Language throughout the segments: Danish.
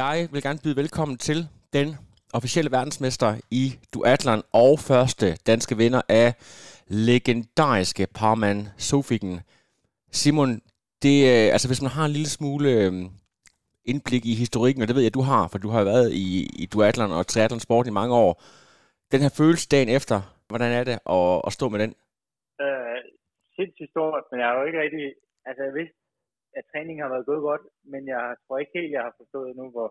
Jeg vil gerne byde velkommen til den officielle verdensmester i duatlon og første danske vinder af legendariske parmand Sofiken. Simon, det, øh, altså hvis man har en lille smule øhm, indblik i historikken, og det ved jeg, du har, for du har været i, i duatlon og triathlon sport i mange år. Den her følelse dagen efter, hvordan er det at, at stå med den? Øh, sindssygt stort, men jeg er jo ikke rigtig, altså jeg vidste, at træningen har været gået godt, men jeg tror ikke helt, jeg har forstået nu, hvor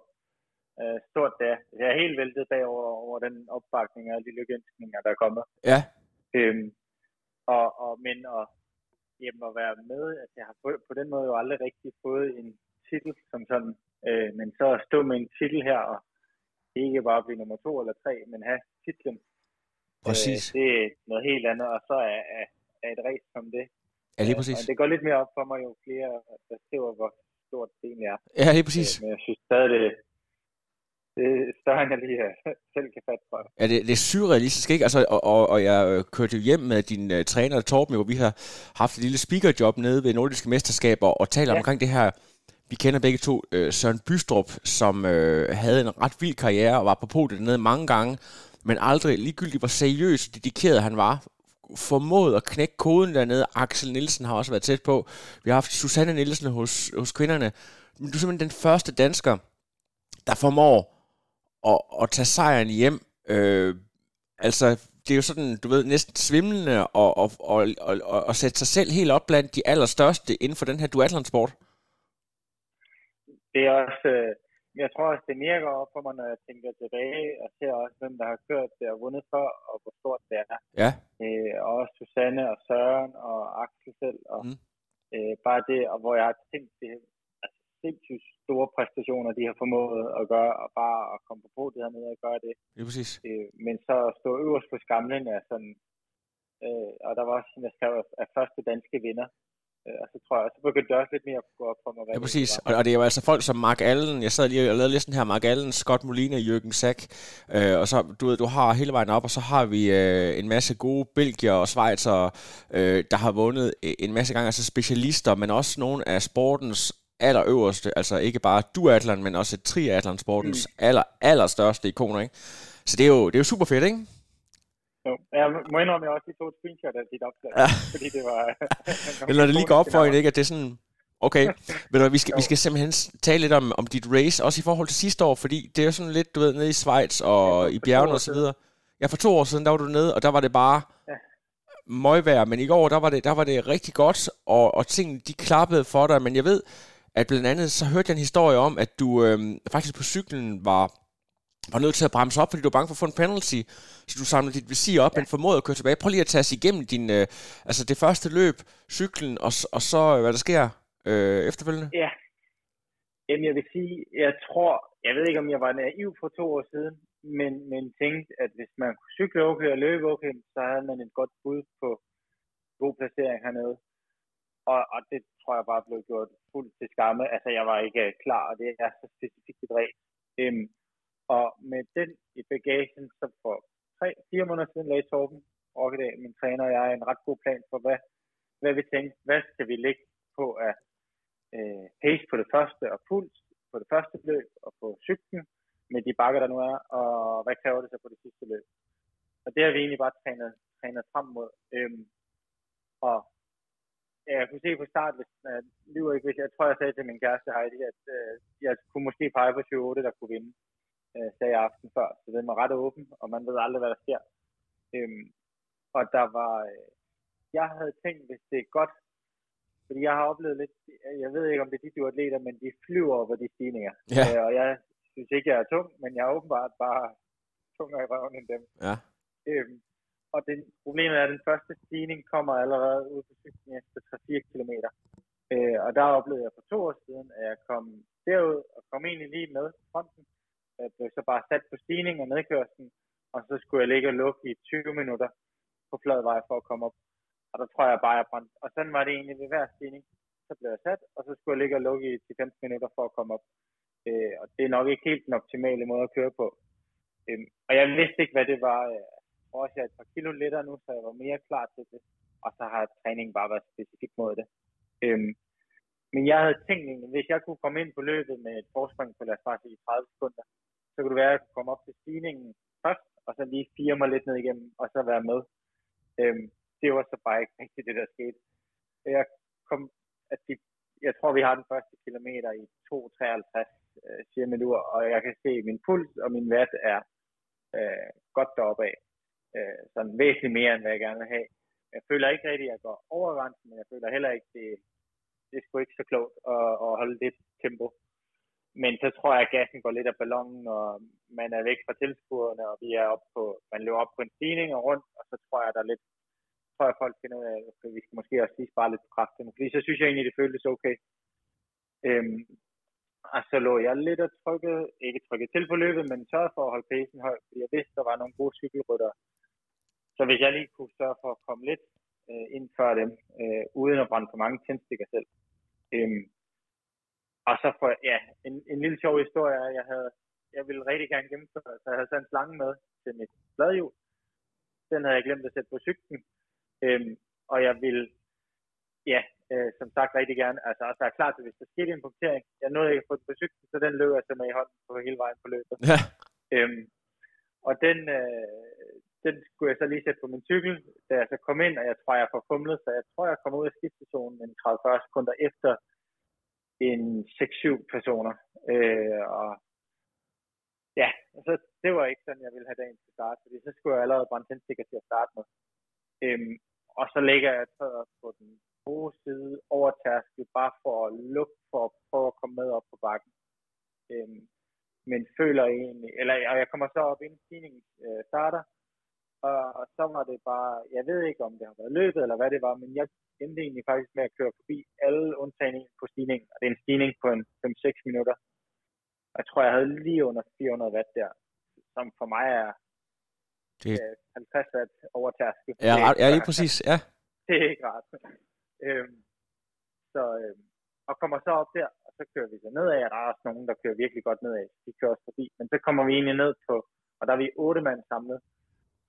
øh, stort det er. Jeg er helt væltet bagover over den opbakning og de lykkeønskninger, der er kommet. Ja. Øhm, og, og, men at, jamen, at være med, at jeg har på, på den måde jo aldrig rigtig fået en titel som sådan, øh, men så at stå med en titel her, og ikke bare blive nummer to eller tre, men have titlen. Præcis. Øh, det er noget helt andet, og så er, er, er et race som det. Ja, lige præcis. Og det går lidt mere op for mig, jo flere der skriver, hvor stort det egentlig er. Ja, lige præcis. Øh, men jeg synes stadig, det, det er større, end jeg lige øh, selv kan fatte for. Ja, det, det er surrealistisk, ikke? Altså, og, og, og jeg øh, kørte jo hjem med din uh, træner, Torben, hvor vi har haft et lille speakerjob nede ved Nordiske Mesterskaber, og taler ja. omkring det her vi kender begge to Søren Bystrup, som uh, havde en ret vild karriere og var på podiet nede mange gange, men aldrig ligegyldigt hvor seriøs og dedikeret han var, formået at knække koden dernede. Axel Nielsen har også været tæt på. Vi har haft Susanne Nielsen hos, hos kvinderne. Men du er simpelthen den første dansker, der formår at, at tage sejren hjem. Øh, altså, det er jo sådan, du ved, næsten svimlende at og, og, og, og, og sætte sig selv helt op blandt de allerstørste inden for den her duathlon-sport. Det er også, øh, jeg tror også, det virker op for mig, når jeg tænker tilbage, og ser også, hvem der har kørt det og vundet før, og hvor stort det er. Ja. Øh, og også Susanne og Søren og Axel selv, og Mm. øh, bare det, og hvor jeg har tænkt det, altså sindssygt store præstationer, de har formået at gøre, og bare at komme på podiet hernede og gøre det. Det er præcis. Øh, men så at stå øverst på skamlen er sådan, øh, og der var også, jeg skrev, af første danske vinder. Øh, og så tror jeg, så begyndte det også lidt mere at gå op for mig. Ja, det præcis. var. Og, og det er jo altså folk som Mark Allen. Jeg sad lige og lavede listen her. Mark Allen, Scott Molina, Jürgen Sack. Øh, og så, du ved, du har hele vejen op, og så har vi øh, en masse gode belgier og schweizer, øh, der har vundet en masse gange, altså specialister, men også nogle af sportens allerøverste, altså ikke bare duathlon, men også triathlon sportens mm. aller, allerstørste ikoner, ikke? Så det er jo, det er jo super fedt, ikke? Jo, jeg må indrømme, at jeg også lige tog et screenshot af dit opslag, Ja. fordi det var... Eller det lige går op for en, ikke? At det er sådan, okay, hvad, vi, skal, vi skal simpelthen tale lidt om, om dit race, også i forhold til sidste år, fordi det er jo sådan lidt, du ved, nede i Schweiz og Ja, i bjergene år og så videre. Ja, for to år siden, der var du nede, og der var det bare Ja. møgvejr, men i går, der var det, der var det rigtig godt, og, og tingene, de klappede for dig, men jeg ved, at blandt andet, så hørte jeg en historie om, at du øhm, faktisk på cyklen var var nødt til at bremse op, fordi du var bange for at få en penalty, så du samlede dit visir op, ja. men formåede at køre tilbage. Prøv lige at tage os igennem din, øh, altså det første løb, cyklen, og, og så, øh, hvad der sker øh, efterfølgende. Ja. Jamen, jeg vil sige, jeg tror, jeg ved ikke, om jeg var naiv for to år siden, men, men tænkte, at hvis man kunne cykle okay og løbe okay, så havde man et godt bud på god placering hernede. Og, og det tror jeg bare blev gjort fuldt til skamme. Altså, jeg var ikke klar, og det er så specifikt et ræs. Øhm, og med den i bagagen, så for tre, fire måneder siden lagde Torben Rokkedal, min træner og jeg, en ret god plan for, hvad, hvad vi tænkte, hvad skal vi lægge på af øh, pace på det første, og puls på det første løb, og på cyklen, med de bakker, der nu er, og hvad kræver det så på det sidste løb. Og det har vi egentlig bare trænet, trænet frem mod. Øhm, og ja, jeg kunne se på start, hvis jeg lyver ikke, hvis jeg tror, jeg sagde til min kæreste Heidi, at øh, jeg altså kunne måske pege på 28, der kunne vinde, øh, sagde jeg aften før. Så den var ret åben, og man ved aldrig, hvad der sker. Øhm, og der var, øh, jeg havde tænkt, hvis det er godt, fordi jeg har oplevet lidt, jeg ved ikke, om det er de du atleter, men de flyver over de stigninger. Ja. Øh, og jeg synes ikke, jeg er tung, men jeg er åbenbart bare tungere i røven end dem. Ja. Øhm, og det, problemet er, at den første stigning kommer allerede ud på cyklen efter 3-4 km. Øh, og der oplevede jeg for to år siden, at jeg kom derud og kom egentlig lige med fronten jeg blev øh, så bare sat på stigning og nedkørslen, og så skulle jeg ligge og lukke i 20 minutter på flad vej for at komme op. Og der tror jeg bare, jeg brændte. Og sådan var det egentlig ved hver stigning. Så blev jeg sat, og så skulle jeg ligge og lukke i 10-15 minutter for at komme op. Øh, og det er nok ikke helt den optimale måde at køre på. Øh, og jeg vidste ikke, hvad det var. Øh, jeg tror også, jeg er et par kilo lettere nu, så jeg var mere klar til det. Og så har træningen bare været specifikt mod det. Øh, men jeg havde tænkt, at hvis jeg kunne komme ind på løbet med et forspring på, lad os bare sige 30 sekunder, så kunne det være, at jeg kunne komme op til stigningen først, og så lige fire mig lidt ned igennem, og så være med. Øhm, det var så bare ikke rigtigt det, der skete. Jeg kom, at de, jeg tror, vi har den første kilometer i 2.53 øh, siger minutter, og jeg kan se, at min puls og min watt er øh, godt deroppe af. Øh, sådan væsentligt mere, end hvad jeg gerne vil have. Jeg føler ikke rigtig, at jeg går over grænsen, men jeg føler heller ikke, det, det er sgu ikke så klogt at, at holde det tempo. Men så tror jeg, at gassen går lidt af ballonen, og man er væk fra tilskuerne, og vi er op på, man løber op på en stigning og rundt, og så tror jeg, der er lidt, tror jeg, folk finder ud af, at vi skal måske også lige spare lidt på kræfterne, Fordi så synes jeg egentlig, det føltes okay. Øhm, og så lå jeg lidt og trykkede, ikke trykket til på løbet, men sørgede for at holde pacen høj, fordi jeg vidste, der var nogle gode cykelrytter. Så hvis jeg lige kunne sørge for at komme lidt øh, ind før dem, øh, uden at brænde for mange tændstikker selv. Øhm, og så for, ja, en, en lille sjov historie jeg havde, jeg ville rigtig gerne gennemføre, så jeg havde sat en slange med til mit bladhjul. Den havde jeg glemt at sætte på cyklen. Øhm, og jeg ville, ja, øh, som sagt rigtig gerne, altså også være klar til, hvis der skete en punktering. Jeg nåede ikke at få den på cyklen, så den løb jeg så med i hånden på hele vejen på løbet. Ja. Øhm, og den, øh, den skulle jeg så lige sætte på min cykel, da jeg så kom ind, og jeg tror, jeg får fumlet, så jeg tror, jeg kom ud af skiftestationen en 30-40 sekunder efter en 6-7 personer. Øh, og ja, så det var ikke sådan, jeg ville have dagen til start, fordi så skulle jeg allerede brænde tændstikker til at starte med. Øhm, og så ligger jeg så på den gode side over tærskel, bare for at lukke for at prøve at komme med op på bakken. Øhm, men føler egentlig, eller og jeg kommer så op inden stigningen øh, starter, og, og så var det bare, jeg ved ikke om det har været løbet eller hvad det var, men jeg endte egentlig faktisk med at køre forbi alle undtagninger på stigningen, og det er en stigning på en 5-6 minutter. Jeg tror, jeg havde lige under 400 watt der, som for mig er Det- øh, 50 watt over tærskel. Ja, er ja, lige præcis. Ja. Det er ikke rart. øhm, så, øhm, og kommer så op der, og så kører vi så nedad, og der er også nogen, der kører virkelig godt nedad. De kører også forbi, men så kommer vi egentlig ned på, og der er vi otte mand samlet,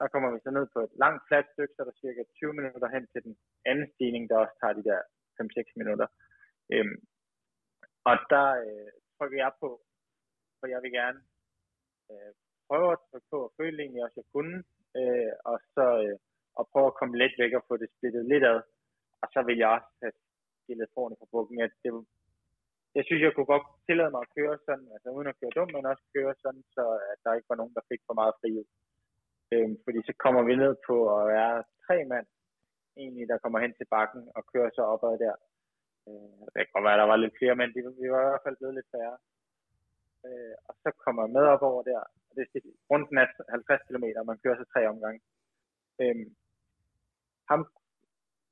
der kommer vi så ned på et langt fladt stykke, så er der cirka 20 minutter hen til den anden stigning, der også tager de der 5-6 minutter. Øhm, og der øh, trykker jeg på, for jeg vil gerne øh, prøve at trykke på, og føle egentlig også, jeg kunne, øh, og så øh, og prøve at komme lidt væk og få det splittet lidt ad. Og så vil jeg også have stillet forne på bukken, at det, jeg synes, jeg kunne godt tillade mig at køre sådan, altså uden at køre dumt, men også køre sådan, så at der ikke var nogen, der fik for meget frihed. Øh, fordi så kommer vi ned på at være tre mand, egentlig, der kommer hen til bakken og kører så opad der. Øh, det kan godt være, at der var lidt flere, men de, vi var i hvert fald blevet lidt færre. Øh, og så kommer jeg med op over der, og det er rundt er 50 km, og man kører så tre omgange. Øh, ham,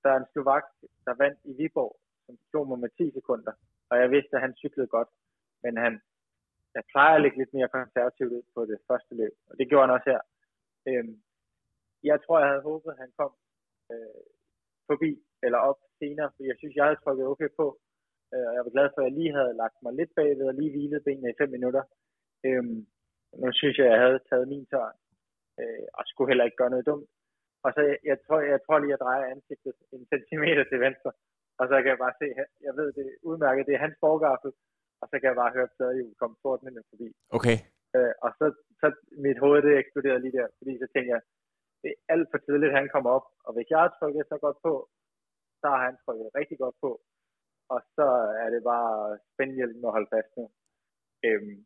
der er en slovak, der vandt i Viborg, som slog mig med 10 sekunder, og jeg vidste, at han cyklede godt, men han, jeg plejer at lægge lidt mere konservativt ud på det første løb, og det gjorde han også her. Øhm, jeg tror, jeg havde håbet, at han kom øh, forbi eller op senere, for jeg synes, jeg havde trykket okay på. Øh, og jeg var glad for, at jeg lige havde lagt mig lidt bagved og lige hvilet benene i 5 minutter. Øhm, nu synes jeg, jeg havde taget min tørn øh, og skulle heller ikke gøre noget dumt. Og så jeg, jeg, tror, jeg tror lige, at jeg drejer ansigtet en centimeter til venstre, og så kan jeg bare se, jeg ved det udmærket, det er hans forgaffel, og så kan jeg bare høre pladerhjul komme tordnende forbi. Okay. Øh, og så, så mit hoved det eksploderede lige der, fordi så tænkte jeg, det er alt for tidligt, han kommer op, og hvis jeg har trykket så godt på, så har han trykket rigtig godt på, og så er det bare spændhjælpen at holde fast nu. Øhm,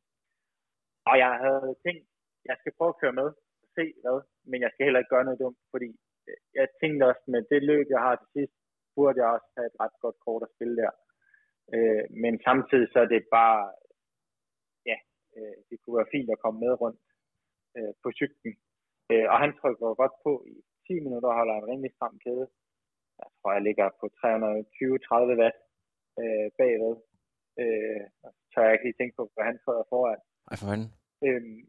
og jeg havde tænkt, jeg skal prøve at køre med, og se hvad, men jeg skal heller ikke gøre noget dumt, fordi øh, jeg tænkte også, med det løb, jeg har til sidst, burde jeg også have et ret godt kort at spille der. Øh, men samtidig så er det bare, øh, det kunne være fint at komme med rundt øh, på cyklen. Øh, og han trykker godt på i 10 minutter holder en rimelig stram kæde. Jeg tror, jeg ligger på 320-30 watt øh, bagved. Øh, så jeg ikke lige tænke på, hvad han træder foran. Ej, for fanden. Øhm,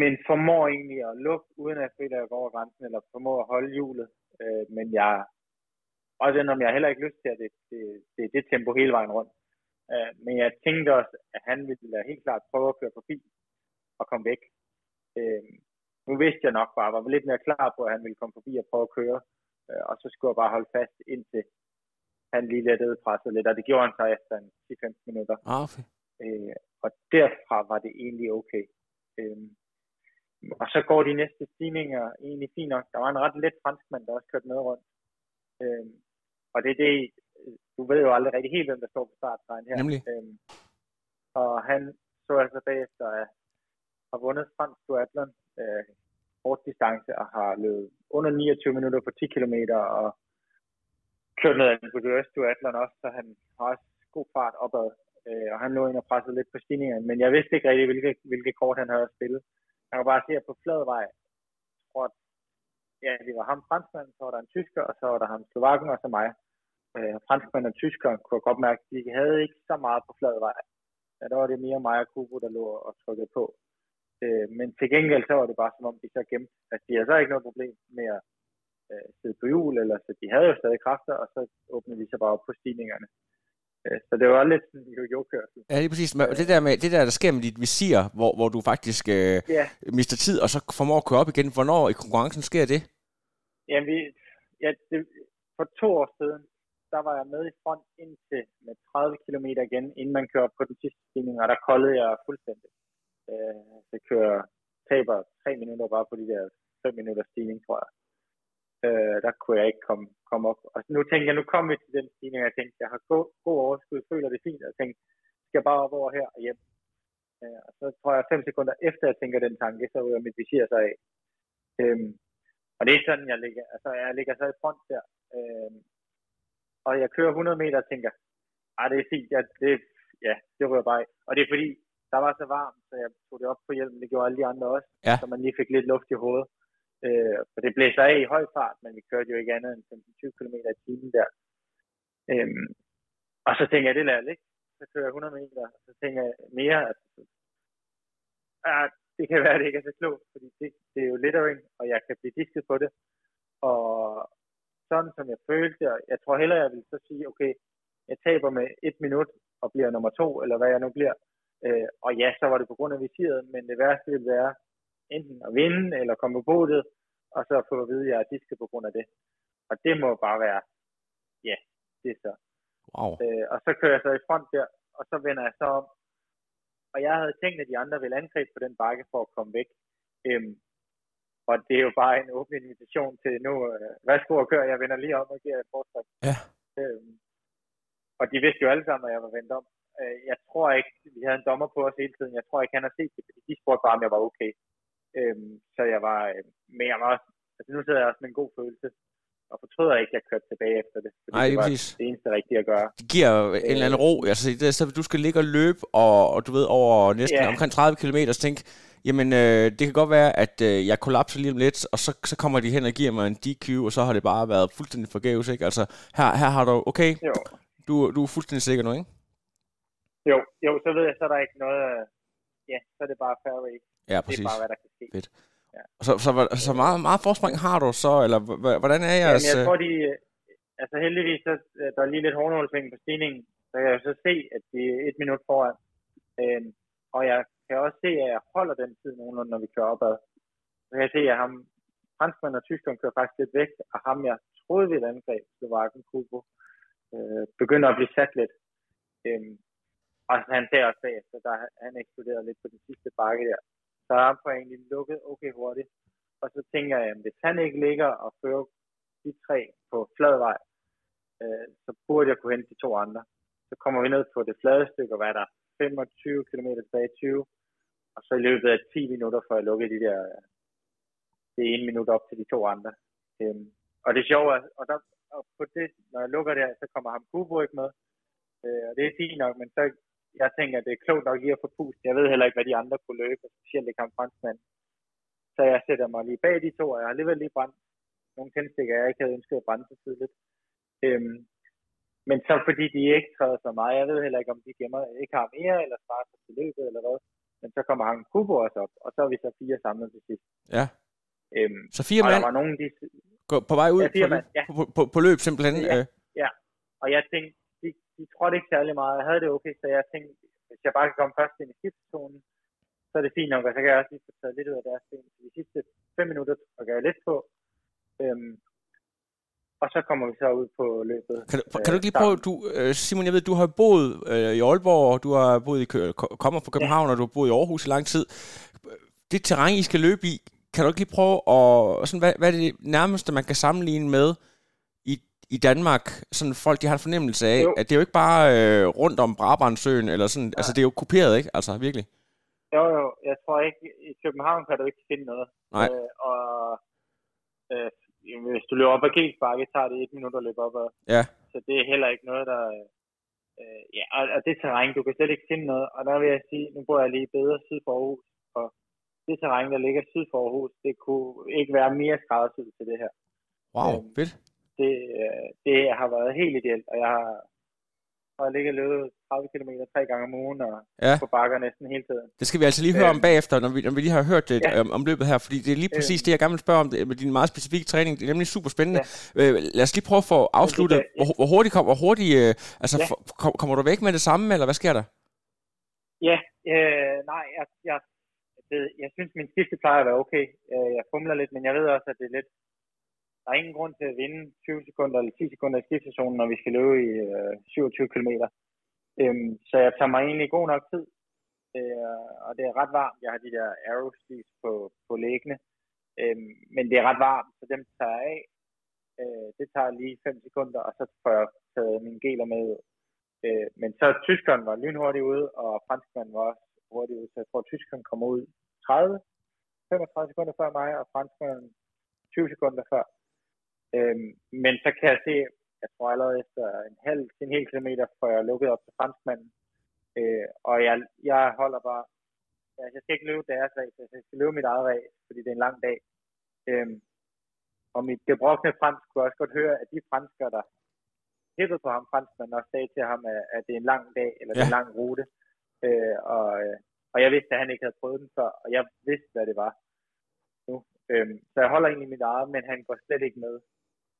men formår egentlig at lukke, uden at jeg går over grænsen, eller formår at holde hjulet. Øh, men jeg, også om jeg heller ikke lyst til, at det, det, det er det tempo hele vejen rundt. Øh, men jeg tænkte også, at han ville helt klart prøve at køre forbi og komme væk. Øh, nu vidste jeg nok bare, var lidt mere klar på, at han ville komme forbi og prøve at køre. Øh, og så skulle jeg bare holde fast indtil han lige lettede presset lidt, og det gjorde han så efter en 10-15 minutter. Ah, okay. Øh, og derfra var det egentlig okay. Øh, og så går de næste stigninger egentlig fint nok. Der var en ret let franskmand, der også kørte med rundt. Øh, og det er det, du ved jo aldrig rigtig helt, hvem der står på starttegn her. Nemlig. Øh, og han så altså bagefter at har vundet fransk duatlon øh, kort distance og har løbet under 29 minutter på 10 km og kørt noget af en duatlon også, så han har også god fart opad. Øh, og han lå ind og pressede lidt på stigningen, men jeg vidste ikke rigtig, hvilke, hvilke kort han havde spillet. Jeg kan bare se, at på flad vej, tror at, ja, det var ham franskmand, så var der en tysker, og så var der ham slovakken, og så mig. Øh, franskmand og tysker kunne godt mærke, at de havde ikke så meget på flad vej. Ja, der var det mere mig og Kubo, der lå og trykkede på. Øh, men til gengæld så var det bare som om, de så gemte. Altså, de havde så ikke noget problem med at øh, sidde på hjul, eller så de havde jo stadig kræfter, og så åbnede de sig bare op på stigningerne. Øh, så det var lidt sådan en jo-jo-kørsel. Ja, er præcis. Men det der, med, det der, der sker med dit visir, hvor, hvor du faktisk øh, Ja. mister tid, og så formår at køre op igen. Hvornår i konkurrencen sker det? Jamen, vi, ja, det, for to år siden, der var jeg med i front indtil med 30 km igen, inden man kører på den sidste stigning, og der koldede jeg fuldstændig. Øh, så kører taber tre minutter bare på de der 5 minutter stigning, tror jeg. Øh, der kunne jeg ikke komme, komme op. Og nu tænker jeg, nu kommer vi til den stigning, og jeg tænkte, jeg har god, god overskud, føler det fint, og jeg tænkte, skal jeg bare op over her og hjem. Øh, og så tror jeg fem sekunder efter, jeg tænker den tanke, så ryger mit visir sig af. Øh, og det er sådan, jeg ligger, altså jeg ligger så i front der. Øh, og jeg kører 100 meter og tænker, ah, det er fint, ja, det, ja, det ryger bare af. Og det er fordi, der var så varmt, så jeg tog det op på hjelmen, det gjorde alle de andre også, Ja. så man lige fik lidt luft i hovedet. Øh, for det blæser af i høj fart, men vi kørte jo ikke andet end 15-20 km i timen der. Øhm, og så tænker jeg, det lader jeg ligge. Så kører jeg 100 meter, og så tænker jeg mere, at ah, det kan være, at det ikke er så klogt, fordi det, det er jo littering, og jeg kan blive disket på det. Og sådan som jeg følte, og jeg tror hellere, jeg vil så sige, okay, jeg taber med et minut og bliver nummer to, eller hvad jeg nu bliver. Øh, og ja, så var det på grund af visiret, men det værste ville være enten at vinde, eller komme på bådet, og så få at vide, at jeg er disket på grund af det. Og det må bare være, ja, det er så. Wow. Øh, og så kører jeg så i front der, og så vender jeg så om. Og jeg havde tænkt, at de andre ville angribe på den bakke for at komme væk. Øhm, og det er jo bare en åben invitation til nu, øh, værsgo og kør, jeg vender lige om og giver et forspring. Ja. Øhm, og de vidste jo alle sammen, at jeg var vendt om. Øh, jeg tror ikke, vi havde en dommer på os hele tiden, jeg tror ikke, han har set det, fordi de spurgte bare, om jeg var okay. Øhm, så jeg var, øh, men jeg var altså nu sidder jeg også med en god følelse, og fortryder ikke, at jeg kørte tilbage efter det, fordi Nej, det var præcis. det eneste rigtige at gøre. Det giver en eller anden ro. Altså, det er, så du skal ligge og løbe, og, og du ved, over næsten Ja. omkring 30 km, så tænk, jamen, øh, det kan godt være, at øh, jeg kollapser lige om lidt, og så, så kommer de hen og giver mig en DQ, og så har det bare været fuldstændig forgæves, ikke? Altså, her, her har du, okay, Jo, du, du er fuldstændig sikker nu, ikke? jo, jo, så ved jeg, så er der ikke noget, øh, ja, så er det bare fair race. Ja, Det præcis. er bare, hvad der kan ske. Fedt. Så, så, så, så meget, meget forspring har du så, eller hvordan er jeres... Jamen, jeg øh, tror, de, altså heldigvis, så, øh, der er lige lidt hårdnålsving på stigningen, så kan jeg jo så se, at de er et minut foran. Øhm, og jeg kan også se, at jeg holder den tid nogenlunde, når vi kører opad. Så kan jeg se, at ham, franskmand og tyskeren kører faktisk lidt væk, og ham, jeg troede ved et angreb, Slovakken Kubo, øh, begynder at blive sat lidt. Øhm, og han ser også bagefter, der han eksploderede lidt på den sidste bakke der. Så han jeg egentlig lukket okay hurtigt. Og så tænker jeg, at hvis han ikke ligger og fører de tre på flad vej, øh, så burde jeg kunne hente de to andre. Så kommer vi ned på det flade stykke, og hvad er der? 25 km tilbage 20. Og så i løbet af 10 minutter får jeg lukket de der, øh, det ene minut op til de to andre. Øhm, og det sjove er, og, der, og på det, når jeg lukker der, så kommer ham Kubo ikke med. Øh, og det er fint nok, men så jeg tænker, at det er klogt nok lige at få pust. Jeg ved heller ikke, hvad de andre kunne løbe, specielt ikke ham franskmand. Så jeg sætter mig lige bag de to, og jeg har alligevel lige brændt nogle tændstikker, jeg ikke havde ønsket at brænde så tidligt. Øhm, men så fordi de ikke træder så meget, jeg ved heller ikke, om de gemmer, ikke har mere, eller sparer sig til løbet, eller hvad. Men så kommer han Kubo også op, og så er vi så fire samlet til sidst. Ja. Øhm, Så fire mand var nogen, de, går på vej ud Ja, på, mand, ja. på, på, på løb simpelthen. Ja. Øh, og jeg tænkte, de, trådte ikke særlig meget. Jeg havde det okay, så jeg tænkte, hvis jeg bare kan komme først ind i skiftzonen, så er det fint nok, og så kan jeg også lige få taget lidt ud af deres ben. De sidste fem minutter trykker jeg lidt på, øhm, og så kommer vi så ud på løbet. Kan, du, øh, kan du ikke lige sammen. prøve, du, øh, Simon, jeg ved, du har boet øh, i Aalborg, og du har boet i, kommer fra København, og du har boet i Aarhus i lang tid. Det terræn, I skal løbe i, kan du ikke lige prøve at, sådan, hvad, hvad er det nærmeste, man kan sammenligne med i, i Danmark, sådan folk, de har en fornemmelse af, Jo. at det er jo ikke bare øh, rundt om Brabantsøen, eller sådan, altså det er jo kuperet, ikke? Altså virkelig. Jo, jo, jeg tror ikke, i København kan du ikke finde noget. Nej. Øh, og øh, hvis du løber op ad Gelsbakke, tager det et minut at løbe op ad. Ja. Så det er heller ikke noget, der... Øh, ja, og, og det terræn, du kan slet ikke finde noget. Og der vil jeg sige, nu bor jeg lige bedre syd for Aarhus, og det terræn, der ligger syd for Aarhus, det kunne ikke være mere skræddersyet til det her. Wow, Øhm, fedt. Det, øh, det har været helt ideelt, og jeg har, og jeg ligger løbet 30 km tre gange om ugen, og Ja. på bakker næsten hele tiden. Det skal vi altså lige høre om Øhm. bagefter, når vi, når vi lige har hørt det, Ja. ja. om løbet her, fordi det er lige præcis det, jeg gerne vil spørge om, det, med din meget specifikke træning. Det er nemlig super spændende. Ja. Øh, lad os lige prøve at få afsluttet, kan- hvor, hvor hurtigt, kom, hvor hurtigt øh, altså, Ja. kom, kommer du væk med det samme, eller hvad sker der? Ja, øh, nej, jeg, jeg, det, jeg synes, min skifte plejer at være okay. Øh, jeg fumler lidt, men jeg ved også, at det er lidt... Der er ingen grund til at vinde 20 sekunder eller 10 sekunder i skiftestationen, når vi skal løbe i øh, 27 km. Øhm, så jeg tager mig egentlig god nok tid. Øh, og det er ret varmt. Jeg har de der arrow sleeves på, på læggene. Øhm, men det er ret varmt, så dem tager jeg af. Øh, det tager lige 5 sekunder, og så får jeg taget mine geler med ud. Øh, men så tyskeren var lynhurtig ude, og franskmanden var også hurtig ude. Så jeg tror, at tyskeren kommer ud 30, 35 sekunder før mig, og franskmanden 20 sekunder før. Øhm, men så kan jeg se, jeg tror allerede efter en halv til en hel kilometer, får jeg lukket op til franskmanden. Øh, og jeg, jeg holder bare, altså jeg skal ikke løbe deres race, altså jeg skal løbe mit eget race, fordi det er en lang dag. Øhm, og mit gebrokne fransk kunne også godt høre, at de franskere, der hæppede på ham, franskmanden, også sagde til ham, at, at det er en lang dag, eller det er en lang rute. Øh, og, øh, og jeg vidste, at han ikke havde prøvet den før, og jeg vidste, hvad det var nu. Øhm, så jeg holder egentlig mit eget, men han går slet ikke med.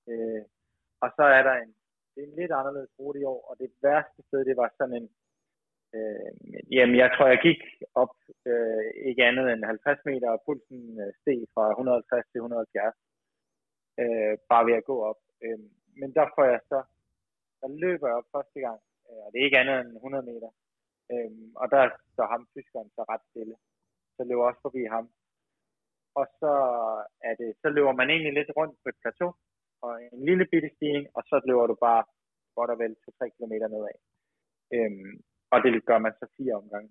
Øh, og så er der en, det er en lidt anderledes rute i år, og det værste sted, det var sådan en, øh, jamen jeg tror, jeg gik op øh, ikke andet end 50 meter, og pulsen øh, steg fra 150 til 170, øh, bare ved at gå op. Øh, men der får jeg så, der løber jeg op første gang, øh, og det er ikke andet end 100 meter, øh, og der står ham, tyskeren, så ret stille. Så løber også forbi ham. Og så er det, så løber man egentlig lidt rundt på et plateau, og en lille bitte stigning, og så løber du bare godt og vel 2-3 km nedad. Øhm, og det gør man så fire omgange.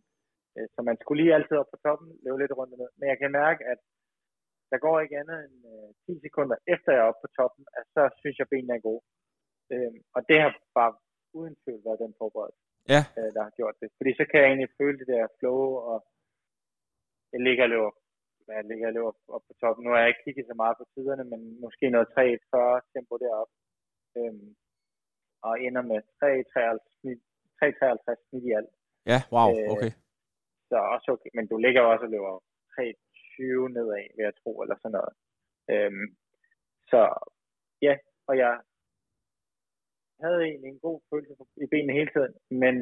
Øh, Så man skulle lige altid op på toppen, løbe lidt rundt og ned. Men jeg kan mærke, at der går ikke andet end øh, 10 sekunder efter jeg er oppe på toppen, at så synes jeg, at benene er gode. Øhm, og det har bare uden tvivl været den forberedelse, Ja. øh, der har gjort det. Fordi så kan jeg egentlig føle det der flow, og jeg ligger og løber jeg ligger og løber op på toppen. Nu har jeg ikke kigget så meget på tiderne, men måske noget 3.40 tempo deroppe. Øhm, og ender med 3.53 snit, 3.53 snit i alt. Ja, wow, Øh, okay. Så også okay. Men du ligger også og løber 3.20 nedad, vil jeg tro, eller sådan noget. Øhm, så ja, og jeg havde egentlig en god følelse i benene hele tiden, men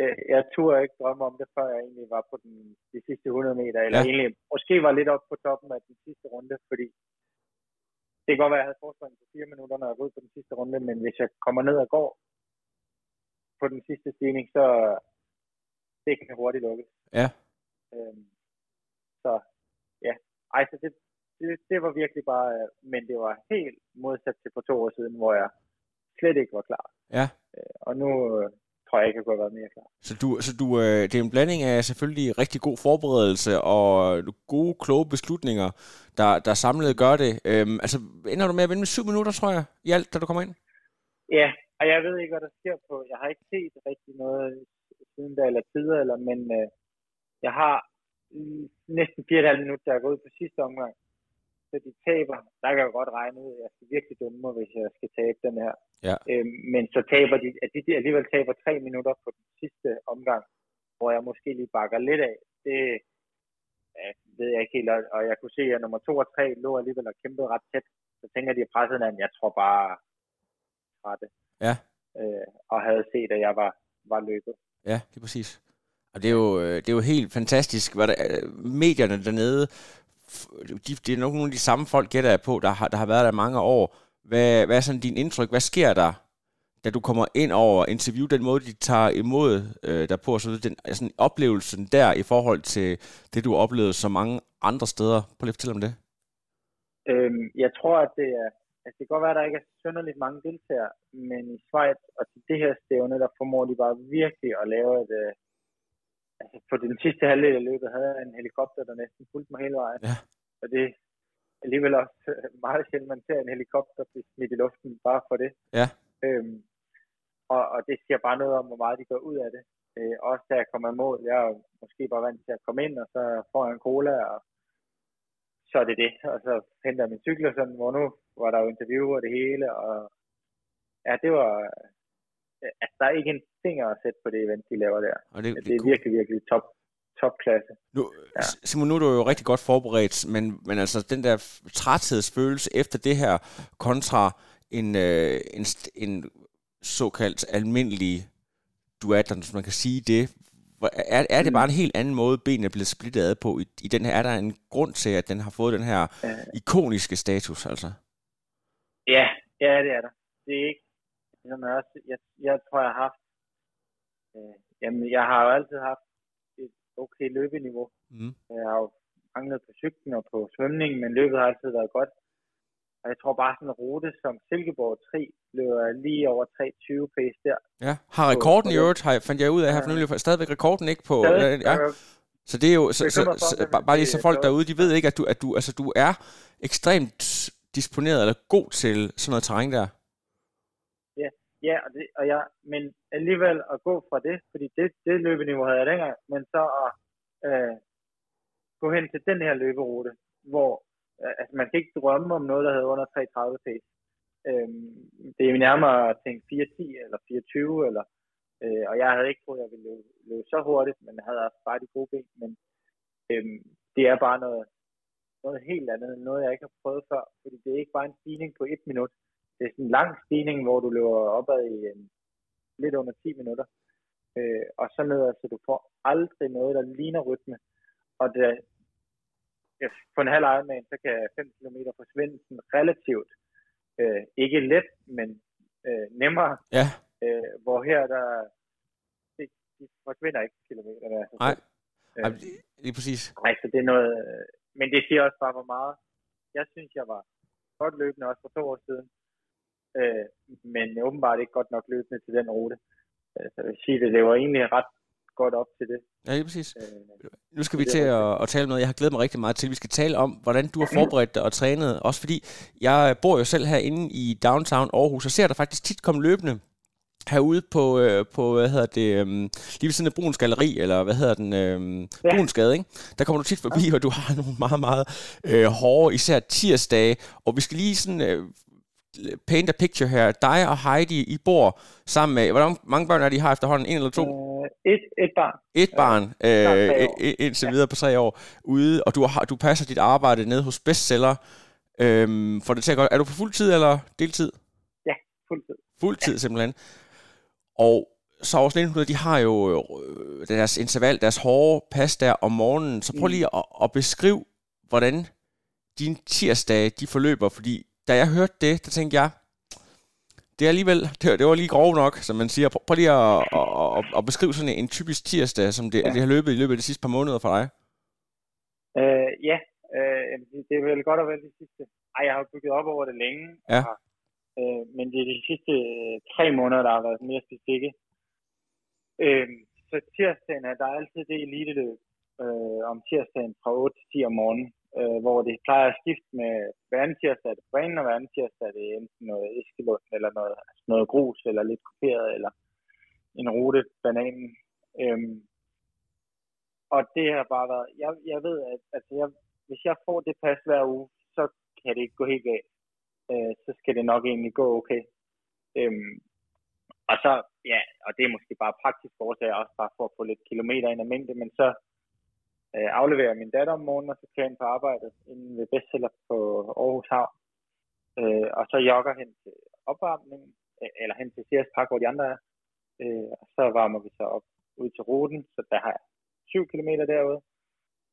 jeg, jeg turde ikke drømme om det, før jeg egentlig var på den, de sidste 100 meter, eller Ja. egentlig måske var lidt op på toppen af den sidste runde, fordi det kan godt være, at jeg havde forspring på fire minutter, når jeg ud på den sidste runde, men hvis jeg kommer ned og går på den sidste stigning, så det kan hurtigt lukkes. Ja. Øhm, så ja, ej, så det, det, det var virkelig bare, men det var helt modsat til for to år siden, hvor jeg slet ikke var klar. Ja. Øh, og nu tror jeg ikke, jeg kunne have været mere klar. Så, du, så du, øh, det er en blanding af selvfølgelig rigtig god forberedelse og gode, kloge beslutninger, der, der samlet gør det. Øhm, altså, ender du med at vinde med syv minutter, tror jeg, i alt, da du kommer ind? Ja, og jeg ved ikke, hvad der sker på. Jeg har ikke set rigtig noget siden da, eller tider, eller, men øh, jeg har næsten 4,5 minutter, der er gået på sidste omgang. Så de taber. Der kan jeg godt regne ud, at jeg skal virkelig dumme mig, hvis jeg skal tabe den her. Ja. Øhm, men så taber de, at de alligevel taber tre minutter på den sidste omgang, hvor jeg måske lige bakker lidt af. det ja, ved jeg ikke helt. Og jeg kunne se, at nummer to og tre lå alligevel og kæmpede ret tæt. Så tænker de, at presset hinanden. Jeg tror bare det. Ja. Øh, og havde set, at jeg var, var løbet. Ja, det er præcis. Og det er jo, øh, det er jo helt fantastisk, hvad der, øh, medierne dernede, de, det er nok nogle af de samme folk, gætter jeg på, der har, der har været der mange år. Hvad, hvad er sådan din indtryk? Hvad sker der, da du kommer ind over interview, den måde, de tager imod øh, dig på, så den, altså, oplevelsen der i forhold til det, du har oplevet så mange andre steder. Prøv lige at fortælle om det. Øhm, jeg tror, at det er, altså det kan godt være, at der ikke er synderligt mange deltagere, men i Schweiz og til det her stævne, der formår de bare virkelig at lave et, øh, altså på den sidste halvdel af løbet havde jeg en helikopter, der næsten fulgte mig hele vejen. Ja. Og det er alligevel også meget sjældent, man ser en helikopter blive smidt i luften bare for det. Ja. Øhm, og, og det siger bare noget om, hvor meget de går ud af det. Øh, også da jeg kommer i mål, jeg er måske bare vant til at komme ind, og så får jeg en cola, og så er det det. Og så henter jeg min cykel, og sådan, hvor nu var der jo interview og det hele, og ja, det var, altså der er ikke en finger at sætte på det event, de laver der. Og det, det er virkelig, virkelig top, topklasse. Nu, ja. Simon, nu er du jo rigtig godt forberedt, men, men altså den der træthedsfølelse efter det her kontra en, øh, en, en såkaldt almindelig duatlon, hvis man kan sige det. Er, er det bare en helt anden måde, benene er blevet splittet ad på i, i den her? Er der en grund til, at den har fået den her ikoniske status, altså? Ja, ja, det er der. Det er ikke, som jeg, også, jeg, jeg tror, jeg har haft, øh, jamen, jeg har jo altid haft et okay løbeniveau. Mm. Jeg har jo manglet på cyklen og på svømningen, men løbet har altid været godt. Og jeg tror bare sådan en rute som Silkeborg 3 løber lige over 3.20 pace der. Ja, har rekorden i øvrigt, har, fandt jeg ud af, jeg har ja. stadigvæk rekorden ikke på... Stadig, ja. Så det er jo, så, så, så, bare lige så folk derude, de ved ikke, at du, at du, altså, du er ekstremt disponeret eller god til sådan noget terræn der. Ja, og, det, og jeg, men alligevel at gå fra det, fordi det, det løbeniveau havde jeg dengang, men så at øh, gå hen til den her løberute, hvor øh, altså man kan ikke drømme om noget, der hedder under 3.30 pace. Øh, det er nærmere at tænke 4.10 eller 4.20, eller, øh, og jeg havde ikke troet, at jeg ville løbe, løbe så hurtigt, men jeg havde også bare de gode ben. Men øh, det er bare noget, noget helt andet, noget jeg ikke har prøvet før, fordi det er ikke bare en stigning på et minut. Det er sådan en lang stigning, hvor du løber opad i en, lidt under 10 minutter. Øh, og så nedad, så du får aldrig noget, der ligner rytme. Og det, på en halv Ironman, så kan 5 km forsvinde sådan relativt øh, ikke let, men øh, nemmere. Ja. Øh, hvor her, der det, de forsvinder ikke kilometer. Altså. Nej, øh, lige præcis. Nej, så det er noget, øh, men det siger også bare, hvor meget. Jeg synes, jeg var godt løbende også for to år siden, øh, men åbenbart ikke godt nok løbende til den rute. Øh, så jeg vil sige, det lever egentlig ret godt op til det. Ja, lige præcis. Øh, nu skal vi til at, at tale om noget, jeg har glædet mig rigtig meget til. Vi skal tale om, hvordan du har forberedt dig og trænet. Også fordi, jeg bor jo selv herinde i downtown Aarhus, og ser der faktisk tit komme løbende herude på, øh, på hvad hedder det, øh, lige ved siden af Bruns Galeri, eller hvad hedder den, øh, ja. Brunsgade, ikke? Der kommer du tit forbi, ja. og du har nogle meget, meget øh, hårde, især tirsdage, og vi skal lige sådan øh, paint a picture her. Dig og Heidi, I bor sammen med, hvordan mange børn er de har efterhånden? En eller to? Uh, et, et barn. Et barn, øh, indtil ja. videre på tre år, ude, og du, har, du passer dit arbejde ned hos Bestseller. Øhm, for det til godt. Er du på fuld tid eller deltid? Ja, fuld tid. Fuld tid ja. simpelthen. Og så også 1900, de har jo øh, deres interval, deres hårde pas der om morgenen. Så prøv mm. lige at, at beskrive, hvordan dine tirsdage, de forløber. Fordi da jeg hørte det, der tænkte jeg, det er alligevel, det, det var lige grov nok, som man siger. Prøv, prøv lige at, at, at, at beskrive sådan en, typisk tirsdag, som det, ja. det har løbet i løbet af de sidste par måneder for dig. Øh, ja, øh, det er vel godt at være de sidste. Ej, jeg har bygget op over det længe. Ja. Og, øh, men det er de sidste øh, tre måneder, der har været mere specifikke. Øh, så tirsdagen er der er altid det eliteløb øh, om tirsdagen fra 8 til 10 om morgenen øh, hvor det plejer at skifte med hver anden tirsdag er det banen, og hver anden tirsdag er det enten noget eskelund, eller noget, altså noget grus, eller lidt kuperet, eller en rute bananen. Øhm, og det har bare været, jeg, jeg ved, at altså jeg, hvis jeg får det pas hver uge, så kan det ikke gå helt galt. Øh, så skal det nok egentlig gå okay. Øhm, og så, ja, og det er måske bare praktisk årsager, også bare for at få lidt kilometer ind af mængde, men så øh, afleverer min datter om morgenen, og så kører jeg ind på arbejdet inden ved bestseller på Aarhus Havn. Øh, og så jogger hen til opvarmningen, øh, eller hen til Sears Park, hvor de andre er. Øh, og så varmer vi så op ud til ruten, så der har jeg 7 km derude.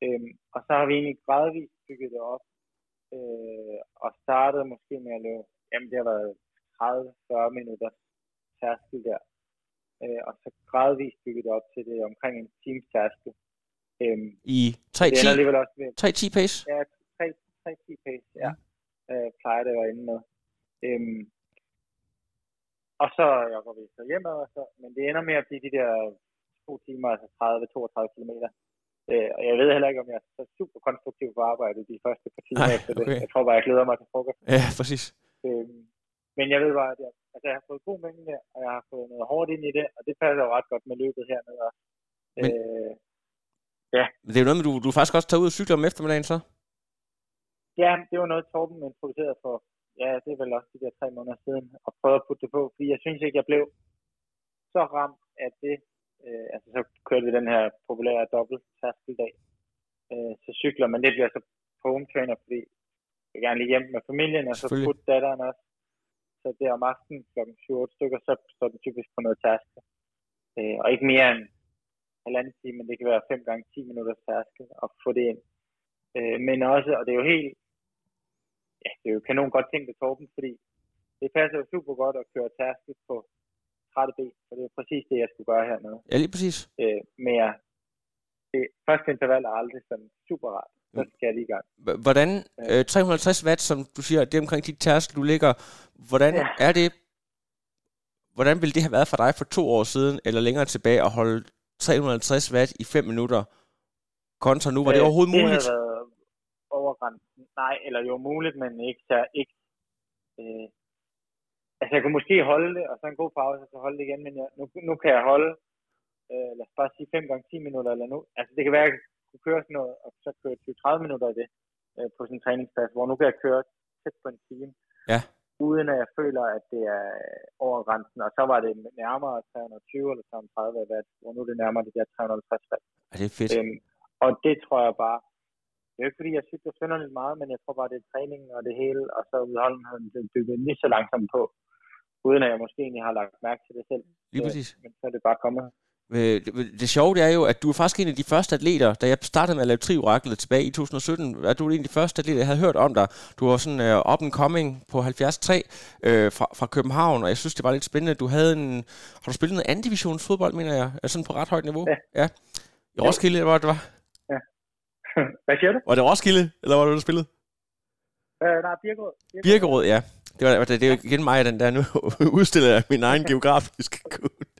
Øhm, og så har vi egentlig gradvist bygget det op, øh, og startede måske med at løbe, jamen det har været 30-40 minutter tærskel der. Øh, og så gradvist bygget det op til det omkring en times tærskel. Øhm, I 3-10 pace? Ja, 3-10 pace, ja. Mm. Øh, plejer det at være inde med. Øhm, og så jeg går vi så hjem, og så, men det ender med at blive de der to timer, altså 30-32 km. Øh, og jeg ved heller ikke, om jeg er så super konstruktiv på arbejde de første par timer Ej, efter okay. det. Jeg tror bare, jeg glæder mig til frokost. Ja, præcis. Øhm, men jeg ved bare, at jeg, altså, jeg har fået god mængde og jeg har fået noget hårdt ind i det, og det passer jo ret godt med løbet hernede. Men, øh, ja. Men det er jo noget med, du, du faktisk også tager ud og cykler om eftermiddagen så? Ja, det var noget, Torben introducerede for, ja, det er vel også de der tre måneder siden, og prøvede at putte det på, fordi jeg synes ikke, jeg blev så ramt af det. Øh, altså, så kørte vi den her populære dobbelt tærskeldag øh, til cykler, men det bliver så på home trainer, fordi jeg gerne lige hjem med familien, og så putte datteren også. Så det er om aftenen kl. 7 stykker, så står den typisk på noget tærskel. Øh, og ikke mere end halvanden time, men det kan være 5 gange 10 minutter tærskel at få det ind. Øh, men også, og det er jo helt, ja, det er jo kanon godt tænkt af Torben, fordi det passer jo super godt at køre tærskel på 30 ben, for det er præcis det, jeg skulle gøre hernede. Ja, lige præcis. Øh, men ja, det første interval er aldrig sådan super rart. Så skal jeg lige i gang. Hvordan, øh, 350 watt, som du siger, det er omkring de tærskel, du ligger, hvordan ja. er det, hvordan ville det have været for dig for to år siden, eller længere tilbage, at holde 350 watt i 5 minutter, kontra nu? Var det øh, overhovedet det muligt? Det været over grænsen. Nej, eller jo muligt, men ikke så ikke. Øh, altså, jeg kunne måske holde det, og så en god pause, og så holde det igen, men jeg, nu, nu kan jeg holde, øh, lad os bare sige 5 gange 10 minutter, eller nu. Altså, det kan være, at jeg kunne køre sådan noget, og så køre 20-30 minutter af det øh, på sådan en træningsplads, hvor nu kan jeg køre tæt på en time. Ja. Uden at jeg føler, at det er over grænsen. Og så var det nærmere 320 eller 330 watt, hvor nu er det nærmere det der 350 watt. Ja, det er fedt. Øhm, og det tror jeg bare, det er ikke fordi, jeg cykler synderligt meget, men jeg tror bare, det er træningen og det hele, og så udholdenheden, det bygget lige så langsomt på, uden at jeg måske egentlig har lagt mærke til det selv. Lige præcis. Men så er det bare kommet. Øh, det, det sjove det er jo, at du er faktisk en af de første atleter, da jeg startede med at lave Trioraklet tilbage i 2017, at du er en af de første atleter, jeg havde hørt om dig. Du var sådan uh, up and coming på 73 øh, fra, fra København, og jeg synes, det var lidt spændende. Du havde en... Har du spillet noget anden divisionsfodbold, mener jeg? Altså sådan på ret højt niveau? Ja. ja. I Roskilde, eller hvad det var? Ja. Hvad siger du? Var det Roskilde, eller var det, du spillede? Øh, nej, Birkerød. Birkerød. Ja. Det, var, det er jo igen mig, den der nu udstiller min egen geografiske.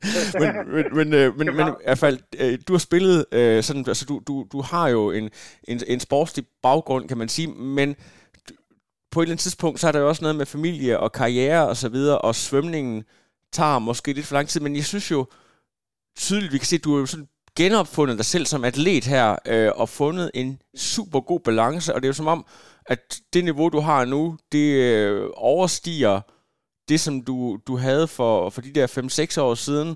men, men, men, øh, men, men, i hvert fald, øh, du har spillet øh, sådan, altså du, du, du har jo en, en, en sportslig baggrund, kan man sige, men på et eller andet tidspunkt, så er der jo også noget med familie og karriere og så videre, og svømningen tager måske lidt for lang tid, men jeg synes jo tydeligt, vi kan se, at du er jo sådan genopfundet dig selv som atlet her, øh, og fundet en super god balance, og det er jo som om, at det niveau, du har nu, det øh, overstiger det, som du, du havde for, for de der 5-6 år siden,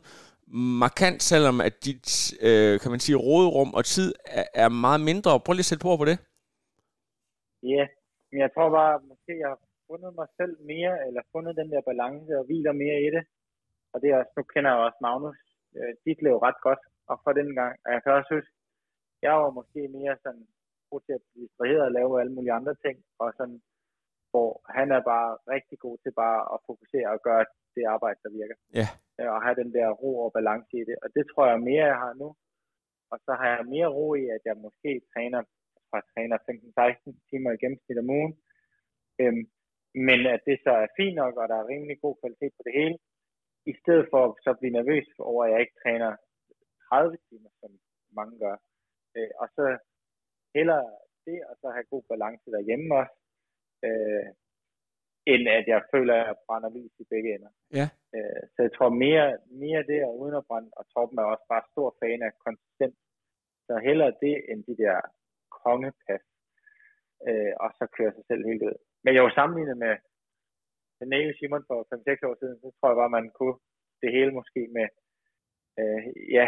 markant, selvom at dit, øh, kan man sige, råderum og tid er, er meget mindre. Prøv lige at sætte på på det. Ja, men jeg tror bare, måske jeg har fundet mig selv mere, eller fundet den der balance og hviler mere i det. Og det er også, nu kender jeg også Magnus øh, Ditlev ret godt, og for den gang. Og jeg kan også huske, jeg var måske mere sådan god til at blive distraheret og lave alle mulige andre ting, og sådan, hvor han er bare rigtig god til bare at fokusere og gøre det arbejde, der virker. Ja. Yeah. Og have den der ro og balance i det. Og det tror jeg mere, jeg har nu. Og så har jeg mere ro i, at jeg måske træner, fra træner 15-16 timer i gennemsnit om ugen. Øhm, men at det så er fint nok, og der er rimelig god kvalitet på det hele, i stedet for så at blive nervøs over, at jeg ikke træner 30 timer, som mange gør. Øh, og så hellere det, og så have god balance derhjemme også, øh, end at jeg føler, at jeg brænder lys i begge ender. Ja. Øh, så jeg tror mere, mere det, og uden at brænde, og Torben er også bare stor fan af konsistent. Så hellere det, end de der kongepas, øh, og så kører sig selv helt ud. Men jeg var sammenlignet med den Nave Simon for 5-6 år siden, så tror jeg bare, man kunne det hele måske med, øh, ja,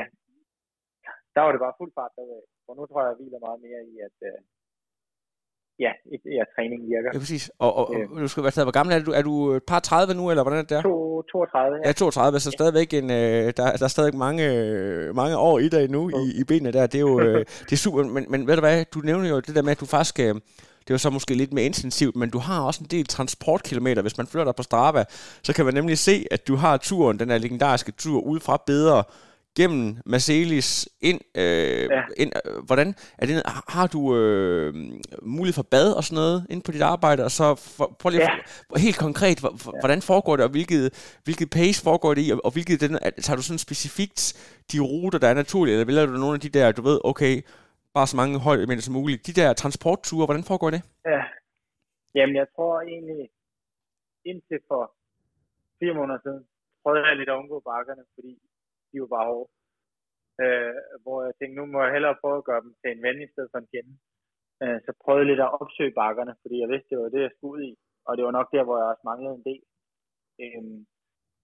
der var det bare fuld fart derud For nu tror jeg, jeg hviler meget mere i, at øh, ja, ja, træning virker. Ja, præcis. Og, og, og du skal være hvor gammel er du? Er du et par 30 nu, eller hvordan er det der? To, 32, ja. Ja, 32, så stadigvæk en, øh, der, der er stadig mange, øh, mange år i dig nu i, i benene der. Det er jo øh, det er super, men, men ved du hvad, du nævner jo det der med, at du faktisk, øh, det er jo så måske lidt mere intensivt, men du har også en del transportkilometer. Hvis man dig på Strava, så kan man nemlig se, at du har turen, den her legendariske tur ud fra Bedre, gennem Marcelis ind, øh, Ja. ind øh, hvordan er det, har du øh, mulighed for bad og sådan noget inde på dit arbejde, og så for, prøv lige Ja. helt konkret, hvor- hvor- hvordan foregår det, og hvilket, hvilket pace foregår det i, og, og hvilket den, er- tager du sådan specifikt de ruter, der er naturlige, eller vælger du nogle af de der, du ved, okay, bare så mange højdemeter som muligt, de der transportture, hvordan foregår det? Ja. Jamen, jeg tror egentlig, indtil for fire måneder siden, prøvede jeg lidt at undgå bakkerne, fordi de var bare hårde. Øh, hvor jeg tænkte, nu må jeg hellere prøve at gøre dem til en ven i stedet for en fjende. Øh, så prøvede lidt at opsøge bakkerne, fordi jeg vidste, det var det, jeg skulle ud i. Og det var nok der, hvor jeg også manglede en del. Øhm,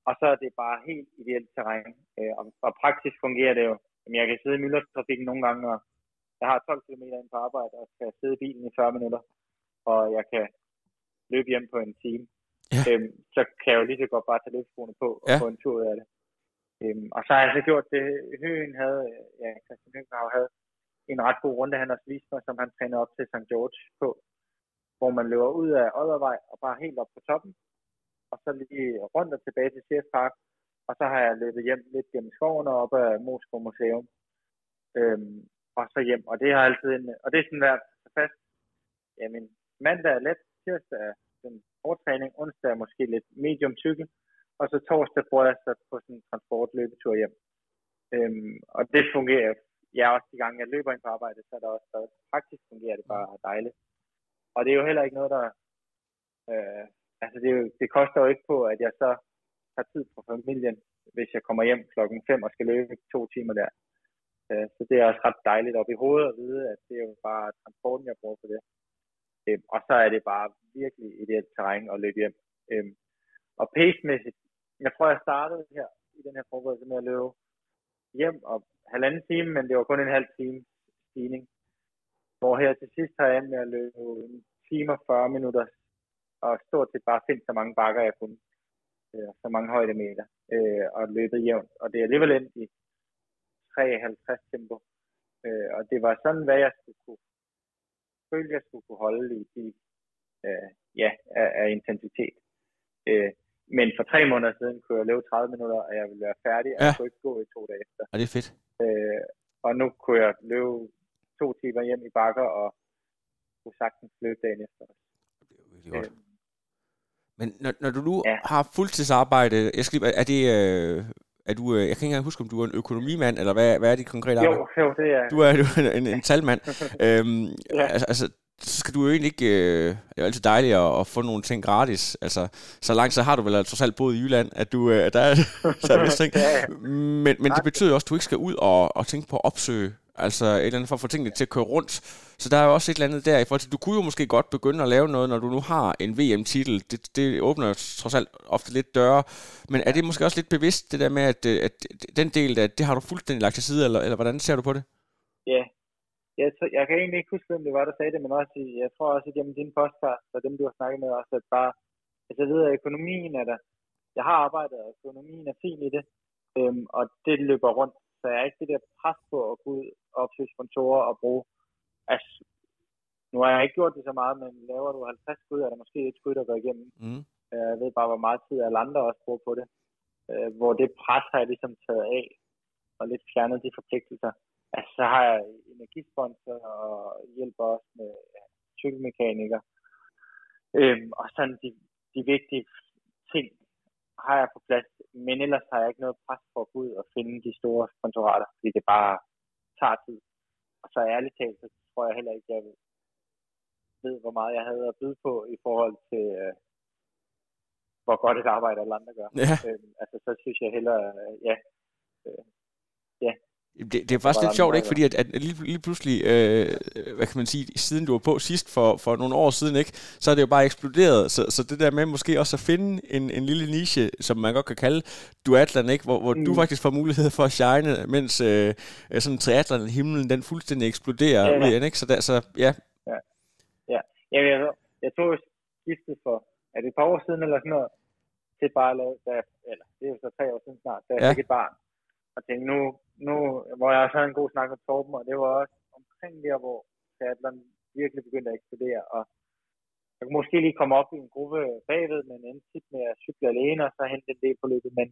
og så er det bare helt ideelt terræn. Øh, og, og praktisk fungerer det jo. Jamen, jeg kan sidde i myldretrafikken nogle gange, og jeg har 12 km ind på arbejde, og skal sidde i bilen i 40 minutter, og jeg kan løbe hjem på en time. Ja. Øhm, så kan jeg jo lige så godt bare tage løbeskoene på og Ja. få en tur ud af det. Øhm, og så har jeg så gjort det, Høen havde, øh, ja, Christian Høgenhav havde en ret god runde, han også viste mig, som han trænede op til St. George på, hvor man løber ud af Oddervej og bare helt op på toppen, og så lige rundt og tilbage til Sears Park, og så har jeg løbet hjem lidt gennem skoven og op ad Moskva Museum, øhm, og så hjem, og det har altid en, og det er sådan været så fast, jamen mandag er let, tirsdag er den hårdtræning, onsdag er måske lidt medium cykel, og så torsdag bruger jeg så på sådan en transportløbetur hjem. Øhm, og det fungerer, jeg ja, også de gange, jeg løber ind på arbejde, så er der også stadig praktisk fungerer det bare dejligt. Og det er jo heller ikke noget, der, øh, altså det, jo, det koster jo ikke på, at jeg så har tid på familien, hvis jeg kommer hjem klokken 5 og skal løbe to timer der. Øh, så det er også ret dejligt op i hovedet at vide, at det er jo bare transporten, jeg bruger for det. Øh, og så er det bare virkelig ideelt terræn at løbe hjem. Øh, og pace-mæssigt, jeg tror, jeg startede her i den her forberedelse med at løbe hjem og halvanden time, men det var kun en halv time stigning. Hvor her til sidst har jeg med at løbe en time og 40 minutter, og stort set bare finde så mange bakker, jeg kunne. Øh, så mange højdemeter, øh, og løbet jævnt. Og det er alligevel endt i 53 tempo. Øh, og det var sådan, hvad jeg skulle kunne føle, jeg skulle kunne holde i de, øh, ja, af, af intensitet. Øh, men for tre måneder siden kunne jeg løbe 30 minutter, og jeg ville være færdig, og Ja. jeg kunne ikke gå i to dage efter. Og det er fedt. Øh, og nu kunne jeg løbe to timer hjem i bakker, og kunne sagtens løbe dagen efter. Virkelig godt. Øh, Men når, når du nu Ja. har fuldtidsarbejde, jeg skal lige, er det, øh, er du, øh, jeg kan ikke engang huske, om du er en økonomimand, eller hvad, hvad er dit konkrete arbejde? jo, jo, det er... Du er, du er en, en talmand. øhm, Ja. altså, altså, så skal du jo egentlig ikke... Øh, det er jo altid dejligt at, at få nogle ting gratis. Altså, så langt så har du vel trods alt boet i Jylland, at du... Øh, der er, der er vist ting. Men, men det betyder jo også, at du ikke skal ud og, og tænke på at opsøge Altså et eller andet for at få tingene til at køre rundt. Så der er jo også et eller andet der i forhold til, du kunne jo måske godt begynde at lave noget, når du nu har en VM-titel. Det, det åbner trods alt ofte lidt døre. Men er det måske også lidt bevidst, det der med, at, øh, at den del, at det har du fuldstændig lagt til side, eller, eller hvordan ser du på det? Ja, jeg, jeg kan egentlig ikke huske, hvem det var, der sagde det, men også, jeg tror også, at gennem din podcast og dem, du har snakket med også, at bare, altså jeg ved, at økonomien er der. Jeg har arbejdet, og økonomien er fin i det, øhm, og det løber rundt. Så jeg er ikke det der pres på at gå ud og opsøge sponsorer og bruge, altså, nu har jeg ikke gjort det så meget, men laver du 50 skud, er der måske et skud, der går igennem. Mm. Øh, Jeg ved bare, hvor meget tid alle andre også bruger på det. Øh, Hvor det pres har jeg ligesom taget af, og lidt fjernet de forpligtelser. Altså, så har jeg energisponsor og hjælper også med ja, cykelmekaniker. Øhm, og sådan de, de vigtige ting har jeg på plads, men ellers har jeg ikke noget pres for at gå ud og finde de store sponsorater, fordi det bare tager tid. Og så ærligt talt, så tror jeg heller ikke, jeg ved, hvor meget jeg havde at byde på i forhold til, øh, hvor godt et arbejde alle andre gør. Ja. Øhm, altså, så synes jeg hellere, øh, ja, Det, det er faktisk lidt sjovt, ikke? Fordi at, at lige, lige pludselig, øh, hvad kan man sige, siden du var på sidst for, for nogle år siden, ikke? Så er det jo bare eksploderet. Så, så det der med måske også at finde en, en lille niche, som man godt kan kalde duatlan, ikke? Hvor, hvor mm. du faktisk får mulighed for at shine, mens øh, sådan triathlon himlen den fuldstændig eksploderer ja, ja. ud ikke? Så, der, så ja. Ja, ja. Jeg, jeg, jeg tog skiftet for, er det et par år siden eller sådan noget, til bare at lave, da, eller det er jo så tre år siden snart, da jeg ja. fik et barn. Og tænkte, nu, nu, hvor jeg også havde en god snak med Torben, og det var også omkring der, hvor triathlon virkelig begyndte at eksplodere, og jeg kunne måske lige komme op i en gruppe bagved, men endte tit med at cykle alene, og så hente en del på løbet, men,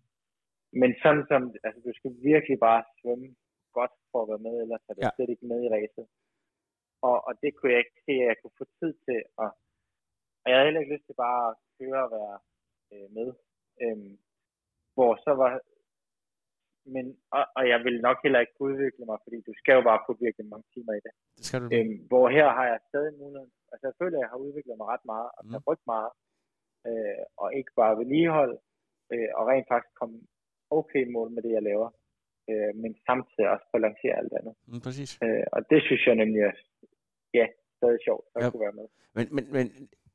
men sådan som, altså du skal virkelig bare svømme godt for at være med, ellers er du ja. slet ikke med i racet. Og, og det kunne jeg ikke se, at jeg kunne få tid til, og, og jeg havde heller ikke lyst til bare at køre og være øh, med. Øhm, hvor så var, men, og, og jeg vil nok heller ikke udvikle mig, fordi du skal jo bare putte virkelig mange timer i det. Det skal du. Øhm, hvor her har jeg stadig muligheden, altså jeg føler, at jeg har udviklet mig ret meget, og mm. har brugt meget, øh, og ikke bare vedligehold, øh, og rent faktisk komme okay mål med det, jeg laver, øh, men samtidig også balancere alt andet. Mm, præcis. Øh, og det synes jeg nemlig er, ja, stadig sjovt, at ja. kunne være med. Men, men, men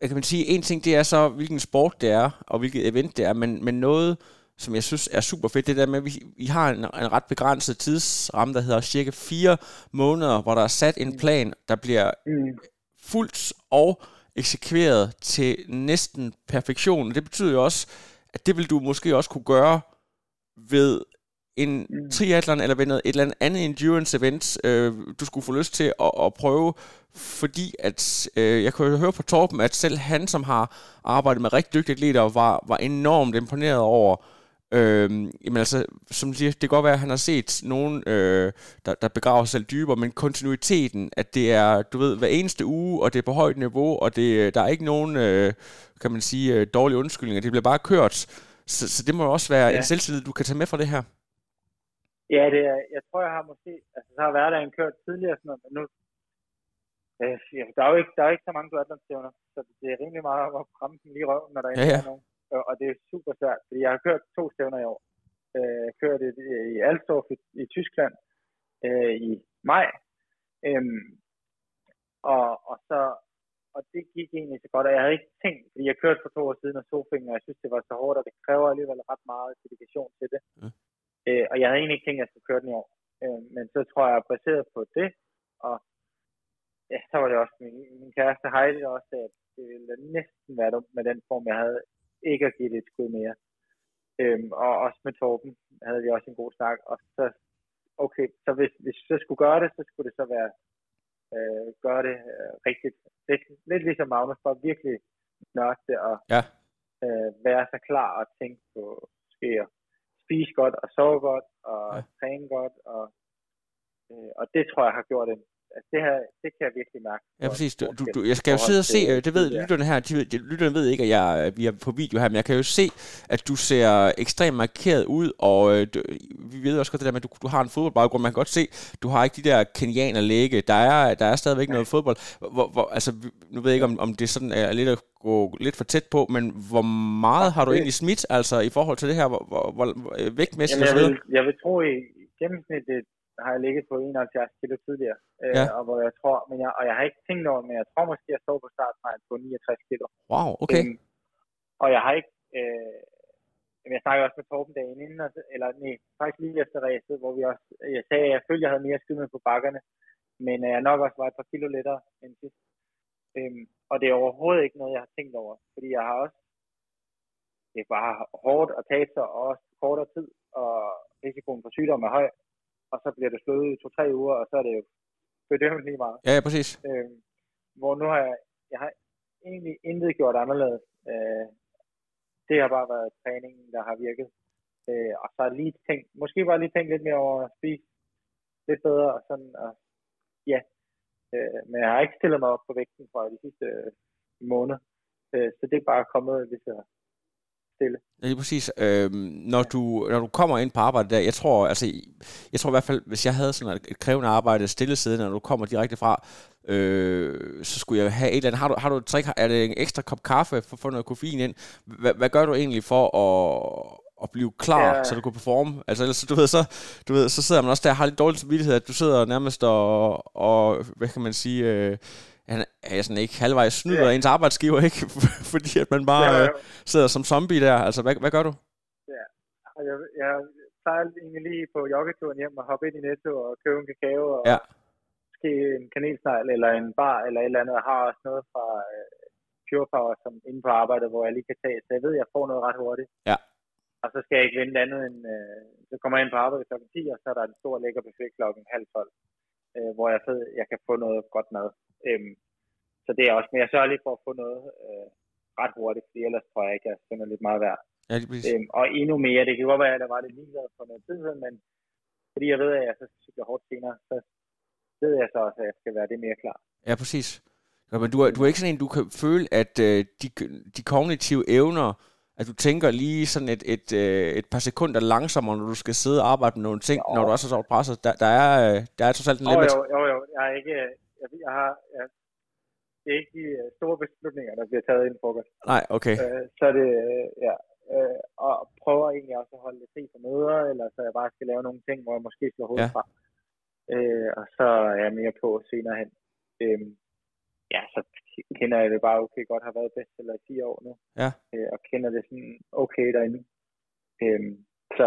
jeg kan man sige, en ting det er så, hvilken sport det er, og hvilket event det er, men, men noget, som jeg synes er super fedt, det der med, at vi, vi har en, en ret begrænset tidsramme, der hedder cirka fire måneder, hvor der er sat en plan, der bliver mm. fuldt og eksekveret til næsten perfektion. Det betyder jo også, at det vil du måske også kunne gøre ved en mm. triathlon eller ved noget, et eller andet endurance event, øh, du skulle få lyst til at, at prøve, fordi at øh, jeg kunne høre på Torben, at selv han, som har arbejdet med rigtig dygtige atleter, var, var enormt imponeret over, Øh, jamen altså, som siger, det kan godt være, at han har set nogen, øh, der, der begraver sig selv dybere, men kontinuiteten, at det er, du ved, hver eneste uge, og det er på højt niveau, og det, der er ikke nogen, øh, kan man sige, øh, dårlige undskyldninger. Det bliver bare kørt. Så, så det må også være ja. en selvtillid, du kan tage med fra det her. Ja, det er, jeg tror, jeg har måske, altså så har hverdagen kørt tidligere sådan noget, men nu, øh, der er jo ikke, der er ikke så mange duathlon så det er rimelig meget at ramme den lige røven, når der ja, ja. er nogen. Og det er super svært, fordi jeg har kørt to stævner i år. Øh, jeg kørte i Alstorf i, i Tyskland øh, i maj, øhm, og, og så og det gik egentlig så godt, og jeg havde ikke tænkt, fordi jeg kørte for to år siden og sofinger, og jeg synes, det var så hårdt, og det kræver alligevel ret meget dedikation til det. Mm. Øh, og jeg havde egentlig ikke tænkt, at jeg skulle køre den i år. Øh, men så tror jeg, baseret på det, og ja, så var det også min, min kæreste Heidi, der også sagde, at det ville næsten være dumt med den form, jeg havde, ikke at give det et skud mere. Øhm, og også med Torben havde vi også en god snak, og så, okay, så hvis, hvis vi så skulle gøre det, så skulle det så være, øh, gøre det øh, rigtigt. Lidt, lidt ligesom Magnus, for virkelig nørde det og ja. øh, være så klar og tænke på, måske at spise godt og sove godt og ja. træne godt, og, øh, og det tror jeg har gjort en, Altså, det, her, det kan jeg virkelig mærke. Ja, præcis. Du, du, du, jeg skal jo sidde og se, det ved ja. lytterne her, de, de, lytterne ved ikke, at jeg, vi er på video her, men jeg kan jo se, at du ser ekstremt markeret ud, og øh, du, vi ved også godt det der med, at du, du har en fodboldbaggrund. Man kan godt se, du har ikke de der kenianer lægge. Der er, der er stadigvæk ja. noget fodbold. Hvor, hvor, altså, nu ved jeg ikke, om, om det sådan er lidt at gå lidt for tæt på, men hvor meget har du egentlig smidt, altså i forhold til det her, hvor, hvor, hvor vægtmæssigt Jamen, jeg, vil, jeg vil tro i gennemsnittet har jeg ligget på 71 kilo tidligere, øh, ja. og hvor jeg tror, men jeg, og jeg har ikke tænkt over, men jeg tror måske, jeg står på startstregen på 69 kilo. Wow, okay. Øhm, og jeg har ikke, øh, jeg snakker også med Torben dagen inden, eller nej, faktisk lige efter ræset, hvor vi også, jeg sagde, at jeg følte, jeg havde mere skydende på bakkerne, men jeg nok også var et par kilo lettere end sidst. Øhm, og det er overhovedet ikke noget, jeg har tænkt over, fordi jeg har også, det er bare hårdt at tage sig, og også kortere tid, og risikoen for sygdom er høj, og så bliver det slået i to-tre uger, og så er det jo bedømt lige meget. Ja, ja præcis. Øh, hvor nu har jeg, jeg har egentlig intet gjort anderledes. Øh, det har bare været træningen, der har virket. Øh, og så har lige tænkt, måske bare lige tænkt lidt mere over at spise lidt bedre, og sådan, og, ja. Øh, men jeg har ikke stillet mig op på vægten fra de sidste øh, måneder. Øh, så det er bare kommet lige så stille. Ja, lige præcis. Øhm, når, du, når du kommer ind på arbejde der, jeg tror, altså, jeg tror i hvert fald, hvis jeg havde sådan et krævende arbejde stillesiddende, når du kommer direkte fra, øh, så skulle jeg have et eller andet. Har du, har du et trick? Er det en ekstra kop kaffe for at få noget koffein ind? Hvad, hvad gør du egentlig for at, at blive klar, ja. så du kan performe. Altså ellers, du ved, så, du ved, så sidder man også der og har lidt dårlig samvittighed, at du sidder nærmest og, og hvad kan man sige, øh, han er sådan ikke halvvejs snyder ja. ens arbejdsgiver, ikke? Fordi at man bare ja, ja. Øh, sidder som zombie der. Altså, hvad, hvad gør du? Ja, jeg, jeg tager egentlig lige på joggeturen hjem og hoppe ind i Netto og købe en kakao og ja. måske en kanelsnegl eller en bar eller et eller andet. Jeg har også noget fra uh, Pure Power som inde på arbejdet, hvor jeg lige kan tage. Så jeg ved, at jeg får noget ret hurtigt. Ja. Og så skal jeg ikke vente andet end, uh, så kommer jeg ind på arbejde klokken 10, og så er der en stor lækker buffet klokken halv 12, uh, hvor jeg, ved, jeg kan få noget godt mad. Um, så det er også mere sørgeligt for at få noget uh, ret hurtigt, fordi ellers tror jeg ikke, at jeg finder lidt meget værd. Ja, det øhm, og endnu mere, det kan godt være, at der var lidt ligeglad for noget tid siden, men fordi jeg ved, at jeg så cykler hårdt senere, så ved jeg så også, at jeg skal være det mere klar. Ja, præcis. Ja, men du er, du er ikke sådan en, du kan føle, at øh, de, de kognitive evner, at du tænker lige sådan et, et, øh, et par sekunder langsommere, når du skal sidde og arbejde med nogle ting, jo. når du også er så presset. Der, der, er, øh, der er trods alt en limit. Jo, jo, jo. Jeg er ikke... Jeg, jeg har, jeg, det er ikke de øh, store beslutninger, der bliver taget inden frokost. Nej, okay. Øh, så er det, øh, ja, øh, og prøver egentlig også at holde det fri for møder, eller så jeg bare skal lave nogle ting, hvor jeg måske slår hovedet ja. fra. Øh, og så er jeg mere på senere hen. Øh, ja, så kender jeg det bare okay godt, har været bedst eller i 10 år nu. Ja. Øh, og kender det sådan okay derinde. Øh, så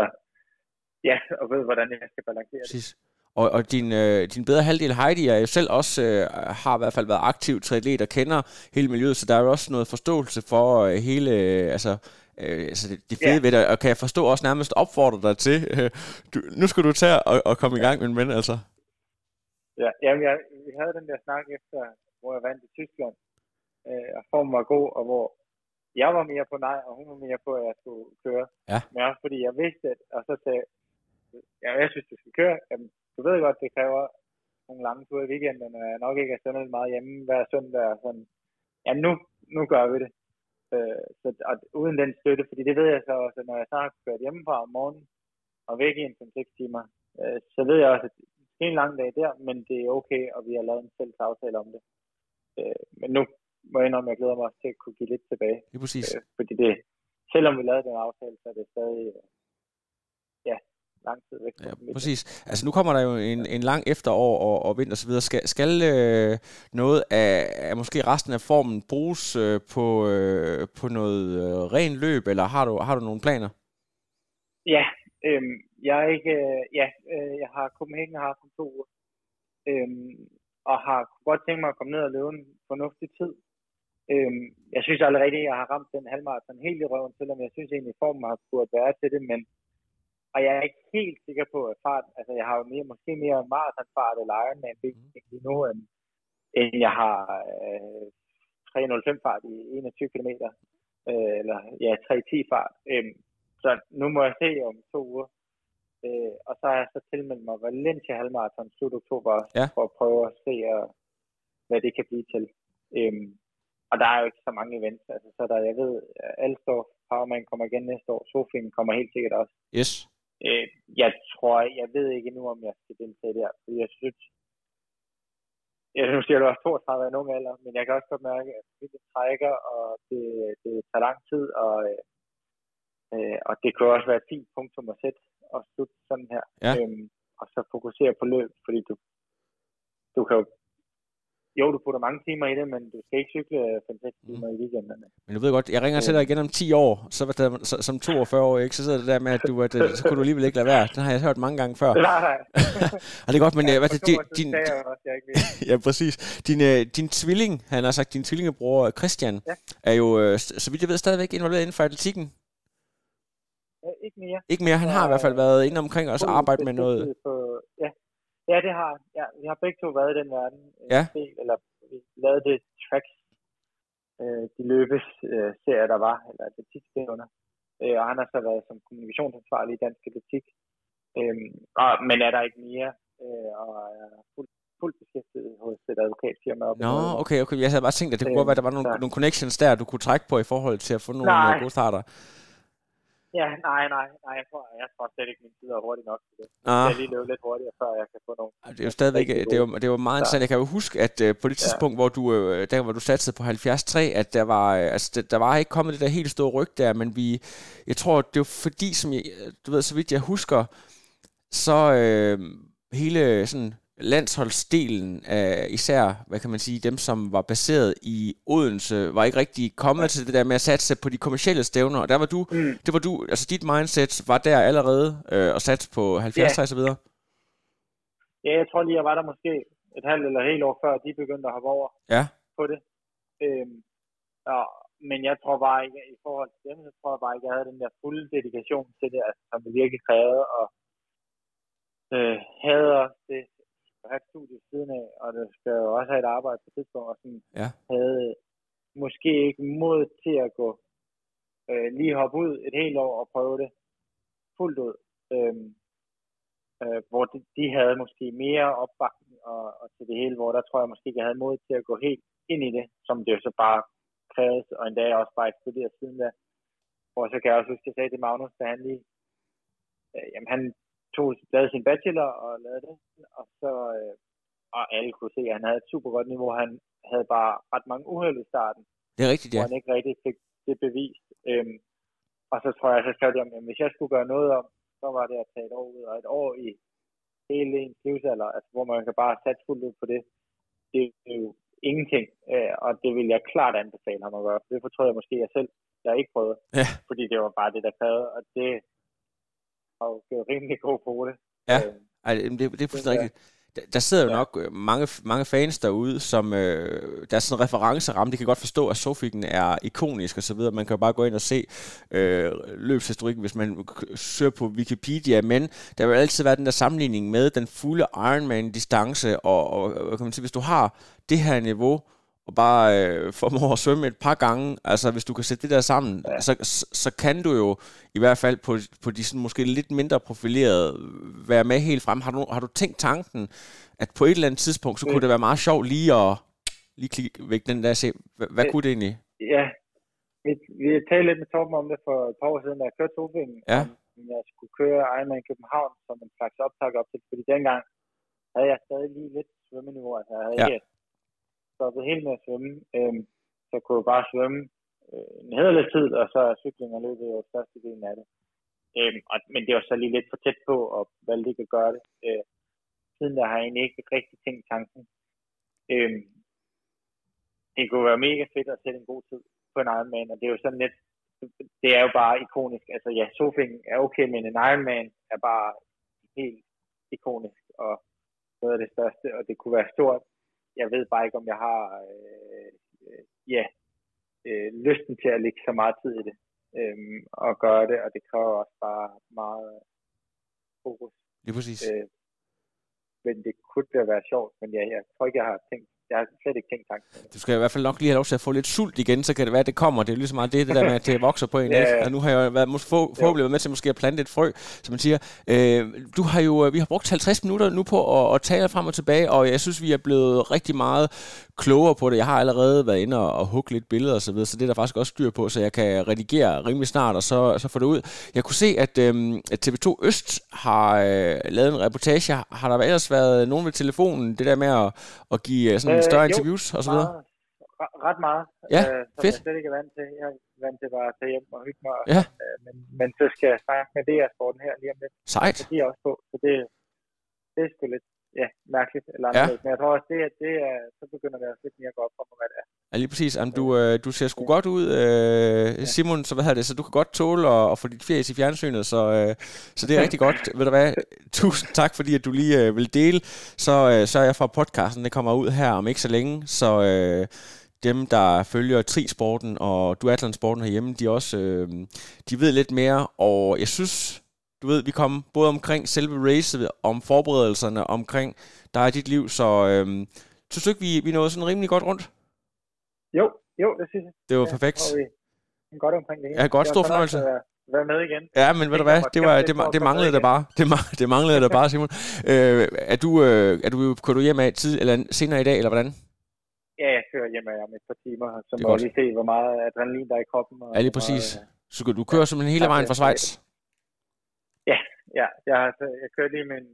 ja, og ved, hvordan jeg skal balancere Præcis. det. Og, og din, øh, din bedre halvdel Heidi er jo selv også, øh, har i hvert fald været aktiv triatlet og kender hele miljøet, så der er jo også noget forståelse for øh, hele, øh, altså, øh, altså det, det fede yeah. ved det, og kan jeg forstå også nærmest opfordre dig til, øh, du, nu skal du tage og, og komme i gang, min ven, altså. Ja, jamen, jeg, vi havde den der snak efter, hvor jeg vandt i Tyskland, øh, og formen var god, og hvor jeg var mere på nej, og hun var mere på, at jeg skulle køre. Ja. Men også fordi jeg vidste, at, og så sagde ja, jeg synes, du skal køre. Jamen, du ved godt, det kræver nogle lange ture i weekenden, og jeg nok ikke er sådan meget hjemme hver søndag. Og sådan. Ja, nu, nu gør vi det. Øh, så, og uden den støtte, fordi det ved jeg så også, når jeg så har kørt hjemmefra om morgenen, og væk i en 5-6 timer, øh, så ved jeg også, at det er en lang dag der, men det er okay, og vi har lavet en fælles aftale om det. Øh, men nu må jeg indrømme, at jeg glæder mig også til at kunne give lidt tilbage. Det er præcis. Øh, fordi det, selvom vi lavede den aftale, så er det stadig, øh, lang tid væk. Ja, præcis. Altså nu kommer der jo en, en lang efterår og, og vinter osv. Skal, skal øh, noget af, af måske resten af formen bruges øh, på, øh, på noget øh, ren løb, eller har du, har du nogle planer? Ja, øh, jeg er ikke, øh, ja, øh, jeg har Copenhagen har haft to uger, øh, og har godt tænkt mig at komme ned og løbe en fornuftig tid. Øh, jeg synes rigtigt, at jeg har ramt den halvmarathon helt i røven, selvom jeg synes egentlig, at formen har burde være til det, men og jeg er ikke helt sikker på, at fart, altså jeg har jo mere, måske mere maratonfart eller Ironman mm. lige nu, end, end jeg har øh, 305 fart i 21 km, øh, eller ja, 310 fart. Øh, så nu må jeg se om to uger. Øh, og så har jeg så tilmeldt mig Valencia halvmarathon slut oktober ja. for at prøve at se, uh, hvad det kan blive til. Øh, og der er jo ikke så mange events. Altså, så der, jeg ved, Alstorf Powerman kommer igen næste år. Sofien kommer helt sikkert også. Yes. Øh, jeg tror, jeg ved ikke nu, om jeg skal deltage der, fordi jeg synes, jeg synes, at du er 32 af nogen alder, men jeg kan også godt mærke, at det trækker, og det, det tager lang tid, og, øh, og det kan også være et fint punktum at sætte og slutte sådan her. Ja. Øhm, og så fokusere på løb, fordi du, du kan jo jo, du putter mange timer i det, men du skal ikke cykle 5-6 mm. timer mm. i weekenderne. Men du ved godt, jeg ringer til dig igen om 10 år, så, så, som 42 år, ikke? så sidder det der med, at du, at, så kunne du alligevel ikke lade være. Den har jeg hørt mange gange før. Nej, nej. og det er godt, men ja, hvad, det, din, din, ja, præcis. Din, uh, din tvilling, han har sagt, din tvillingebror Christian, ja. er jo, så vidt jeg ved, stadigvæk involveret inden for atletikken. Ja, ikke mere. Ikke mere, han har i hvert fald været inde omkring og arbejdet med noget. På, ja, Ja, det har ja, Vi har begge to været i den verden. Ja. Del, eller vi lavede det tracks, øh, de løbes øh, serier, der var, eller atletikstævner. Øh, og han har så været som kommunikationsansvarlig i dansk atletik. Øh, og, men er der ikke mere, øh, og er fuldt fuldt beskæftiget hos et advokatfirma. Nå, okay, okay. Jeg havde bare tænkt, at det kunne godt være, at der var nogle, nogle connections der, du kunne trække på i forhold til at få nogle Nej. gode starter. Ja, nej, nej, nej, jeg tror, jeg tror slet ikke, min tid er hurtig nok til det. Ah. Jeg skal lige løbe lidt hurtigere, før jeg kan få nogle. Det er jo stadigvæk, det er jo, det er jo meget interessant. Jeg kan jo huske, at uh, på det tidspunkt, hvor du, uh, der hvor du satte på 73, at der var, uh, altså, der, var ikke kommet det der helt store ryg der, men vi, jeg tror, det var fordi, som jeg, du ved, så vidt jeg husker, så uh, hele sådan landsholdsdelen af især, hvad kan man sige, dem som var baseret i Odense, var ikke rigtig kommet til det der med at satse på de kommercielle stævner, og der var du, Mm. det var du, altså dit mindset var der allerede, øh, og satse på 70 Ja. og så videre. Ja, jeg tror lige, jeg var der måske et halvt eller helt år før, de begyndte at hoppe over Ja. på det. Øhm, og, men jeg tror bare ikke, i forhold til dem, så tror jeg bare ikke, jeg havde den der fulde dedikation til det, altså, som det virkelig krævede, og øh, havde også det have et studie siden af, og det skal jo også have et arbejde på et tidspunkt, og sådan Ja. havde måske ikke mod til at gå øh, lige hoppe ud et helt år og prøve det fuldt ud. Øhm, øh, hvor de, de havde måske mere opbakning og, og til det hele, hvor der tror jeg måske ikke, jeg havde mod til at gå helt ind i det, som det jo så bare krævede, og endda også bare eksploderet siden da. Hvor så kan jeg også huske, at jeg sagde til Magnus, da han lige, øh, jamen han tog, lavede sin bachelor og lavede det, og så, øh, og alle kunne se, at han havde et super godt niveau. Han havde bare ret mange uheld i starten, Det er rigtigt, hvor ja. han ikke rigtig fik det bevist. Øhm, og så tror jeg, så skrev om, at hvis jeg skulle gøre noget om, så var det at tage et år ud, og et år i hele ens livsalder, altså hvor man kan bare sætte fuldt ud på det, det er jo ingenting, øh, og det vil jeg klart anbefale ham at gøre. Det fortrød jeg måske jeg selv, jeg ikke prøvede, Ja. fordi det var bare det, der krævede, og det har jo gjort rimelig god på det. Ja. Øhm, Ej, det, det er fuldstændig rigtigt. Der, der sidder jo Ja. nok øh, mange, mange fans derude, som øh, der er sådan en referenceramme. De kan godt forstå, at Sofiken er ikonisk og så videre. Man kan jo bare gå ind og se øh, løbshistorikken, hvis man søger på Wikipedia. Men der vil altid være den der sammenligning med den fulde Ironman-distance. Og, og, og kan man sige, hvis du har det her niveau, og bare øh, formår at svømme et par gange, altså hvis du kan sætte det der sammen, ja. Så, så, så kan du jo i hvert fald på, på de sådan måske lidt mindre profilerede være med helt frem. Har du, har du tænkt tanken, at på et eller andet tidspunkt, så kunne det være meget sjovt lige at lige klikke væk den der og se, hvad, hvad kunne det egentlig? Ja, vi, vi talte lidt med Torben om det for et par år siden, da jeg kørte Tofingen, Ja. om jeg skulle køre Ironman København som en slags optag op til, fordi dengang havde jeg stadig lige lidt svømmeniveau, altså jeg havde Ja. ja. ikke stoppet helt med at svømme, øhm, så kunne jeg bare svømme øh, en hederlig tid, og så er cykling og løbet jo størstedelen af det. Øhm, og, men det var så lige lidt for tæt på, og valgte ikke at gøre det. Øh, siden der har jeg egentlig ikke rigtig tænkt tanken. Øhm, det kunne være mega fedt at sætte en god tid på en Ironman, og det er jo sådan lidt, det er jo bare ikonisk. Altså ja, Sofing er okay, men en Ironman er bare helt ikonisk, og noget af det største, og det kunne være stort. Jeg ved bare ikke, om jeg har øh, øh, ja, øh, lysten til at lægge så meget tid i det, øhm, og gøre det, og det kræver også bare meget fokus. Lige præcis. Øh, men det kunne da være sjovt, men ja, jeg tror ikke, jeg har tænkt, jeg har slet ikke tænkt tanken. Du skal i hvert fald nok lige have lov til at få lidt sult igen, så kan det være, at det kommer. Det er jo lige så meget det, det der med, at det vokser på en. Ja, ja. Og nu har jeg jo været, mås- få, forhåbentlig været med til måske at plante et frø, som man siger. Øh, du har jo, vi har brugt 50 minutter nu på at, at tale frem og tilbage, og jeg synes, vi er blevet rigtig meget klogere på det. Jeg har allerede været inde og, og hugge lidt billeder og så videre, så det er der faktisk også styr på, så jeg kan redigere rimelig snart, og så, så få det ud. Jeg kunne se, at, øhm, at TV2 Øst har øh, lavet en reportage. Har der ellers været nogen ved telefonen, det der med at, at give øh, sådan Øh, større jo, interviews og så videre? Meget, re- ret meget, Ja, øh, som fedt. jeg slet ikke er vant til. Jeg er vant til bare at tage hjem og hygge mig. Ja. Øh, men, men så skal jeg snakke med DR-sporten her lige om lidt. Sejt. Så de er også på, så det, det er sgu lidt ja, mærkeligt. Eller Ja. ja. Men jeg tror også, det, at det er, så begynder det også lidt mere at gå op for mig, hvad det er. Ja, lige præcis. Jamen, du, øh, du ser sgu godt ud, øh, Simon, så hvad hedder det, så du kan godt tåle at, at få dit fjes i fjernsynet, så, øh, så det er rigtig godt. Ved du hvad, tusind tak, fordi at du lige øh, vil dele, så øh, sørger jeg for, at podcasten det kommer ud her om ikke så længe, så øh, dem, der følger trisporten og duathlonsporten herhjemme, de også, øh, de ved lidt mere, og jeg synes, du ved, vi kom både omkring selve racet, om forberedelserne, omkring dig og dit liv, så øh, synes du ikke, vi, vi nåede sådan rimelig godt rundt? Jo, jo, det synes jeg. Det var Ja, perfekt. vi godt omkring det hele. Ja, godt. Stor fornøjelse. at Være med igen. Ja, men ved du hvad, det, var, det, det manglede der bare. Det, det manglede der bare, Simon. Øh, er du, øh, er du, kører du hjem af tid, eller senere i dag, eller hvordan? Ja, jeg kører hjem af om et par timer, så må jeg lige se, hvor meget adrenalin der er i kroppen. Og Ja, lige præcis. meget, Så du kører simpelthen hele Ja, vejen fra Schweiz? Ja, ja. Jeg, jeg kørte lige med en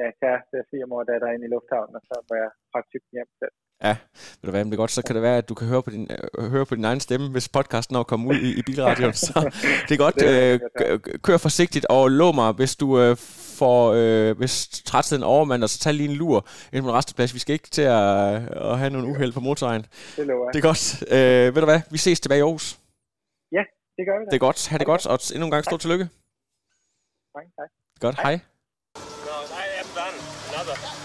ja, kæreste og svigermor datter ind i lufthavnen, og så må jeg cyklen hjem selv. Ja, ved du hvad, men det er godt, så kan det være, at du kan høre på din, øh, høre på din egen stemme, hvis podcasten når at komme ud i, i bilradioen. Så det er godt. Er Øh, kør forsigtigt, og lå mig, hvis du øh, får, øh, hvis trætheden overmander, så tag lige en lur ind på en resteplads. Vi skal ikke til at, at have nogle uheld på motorvejen. Det lover jeg. Det er godt. Øh, ved du hvad, vi ses tilbage i Aarhus. Det gør vi da. Det er godt. Ha' det godt, og endnu en gang stor tillykke. Mange tak. Godt, hej. No, I am done. Another.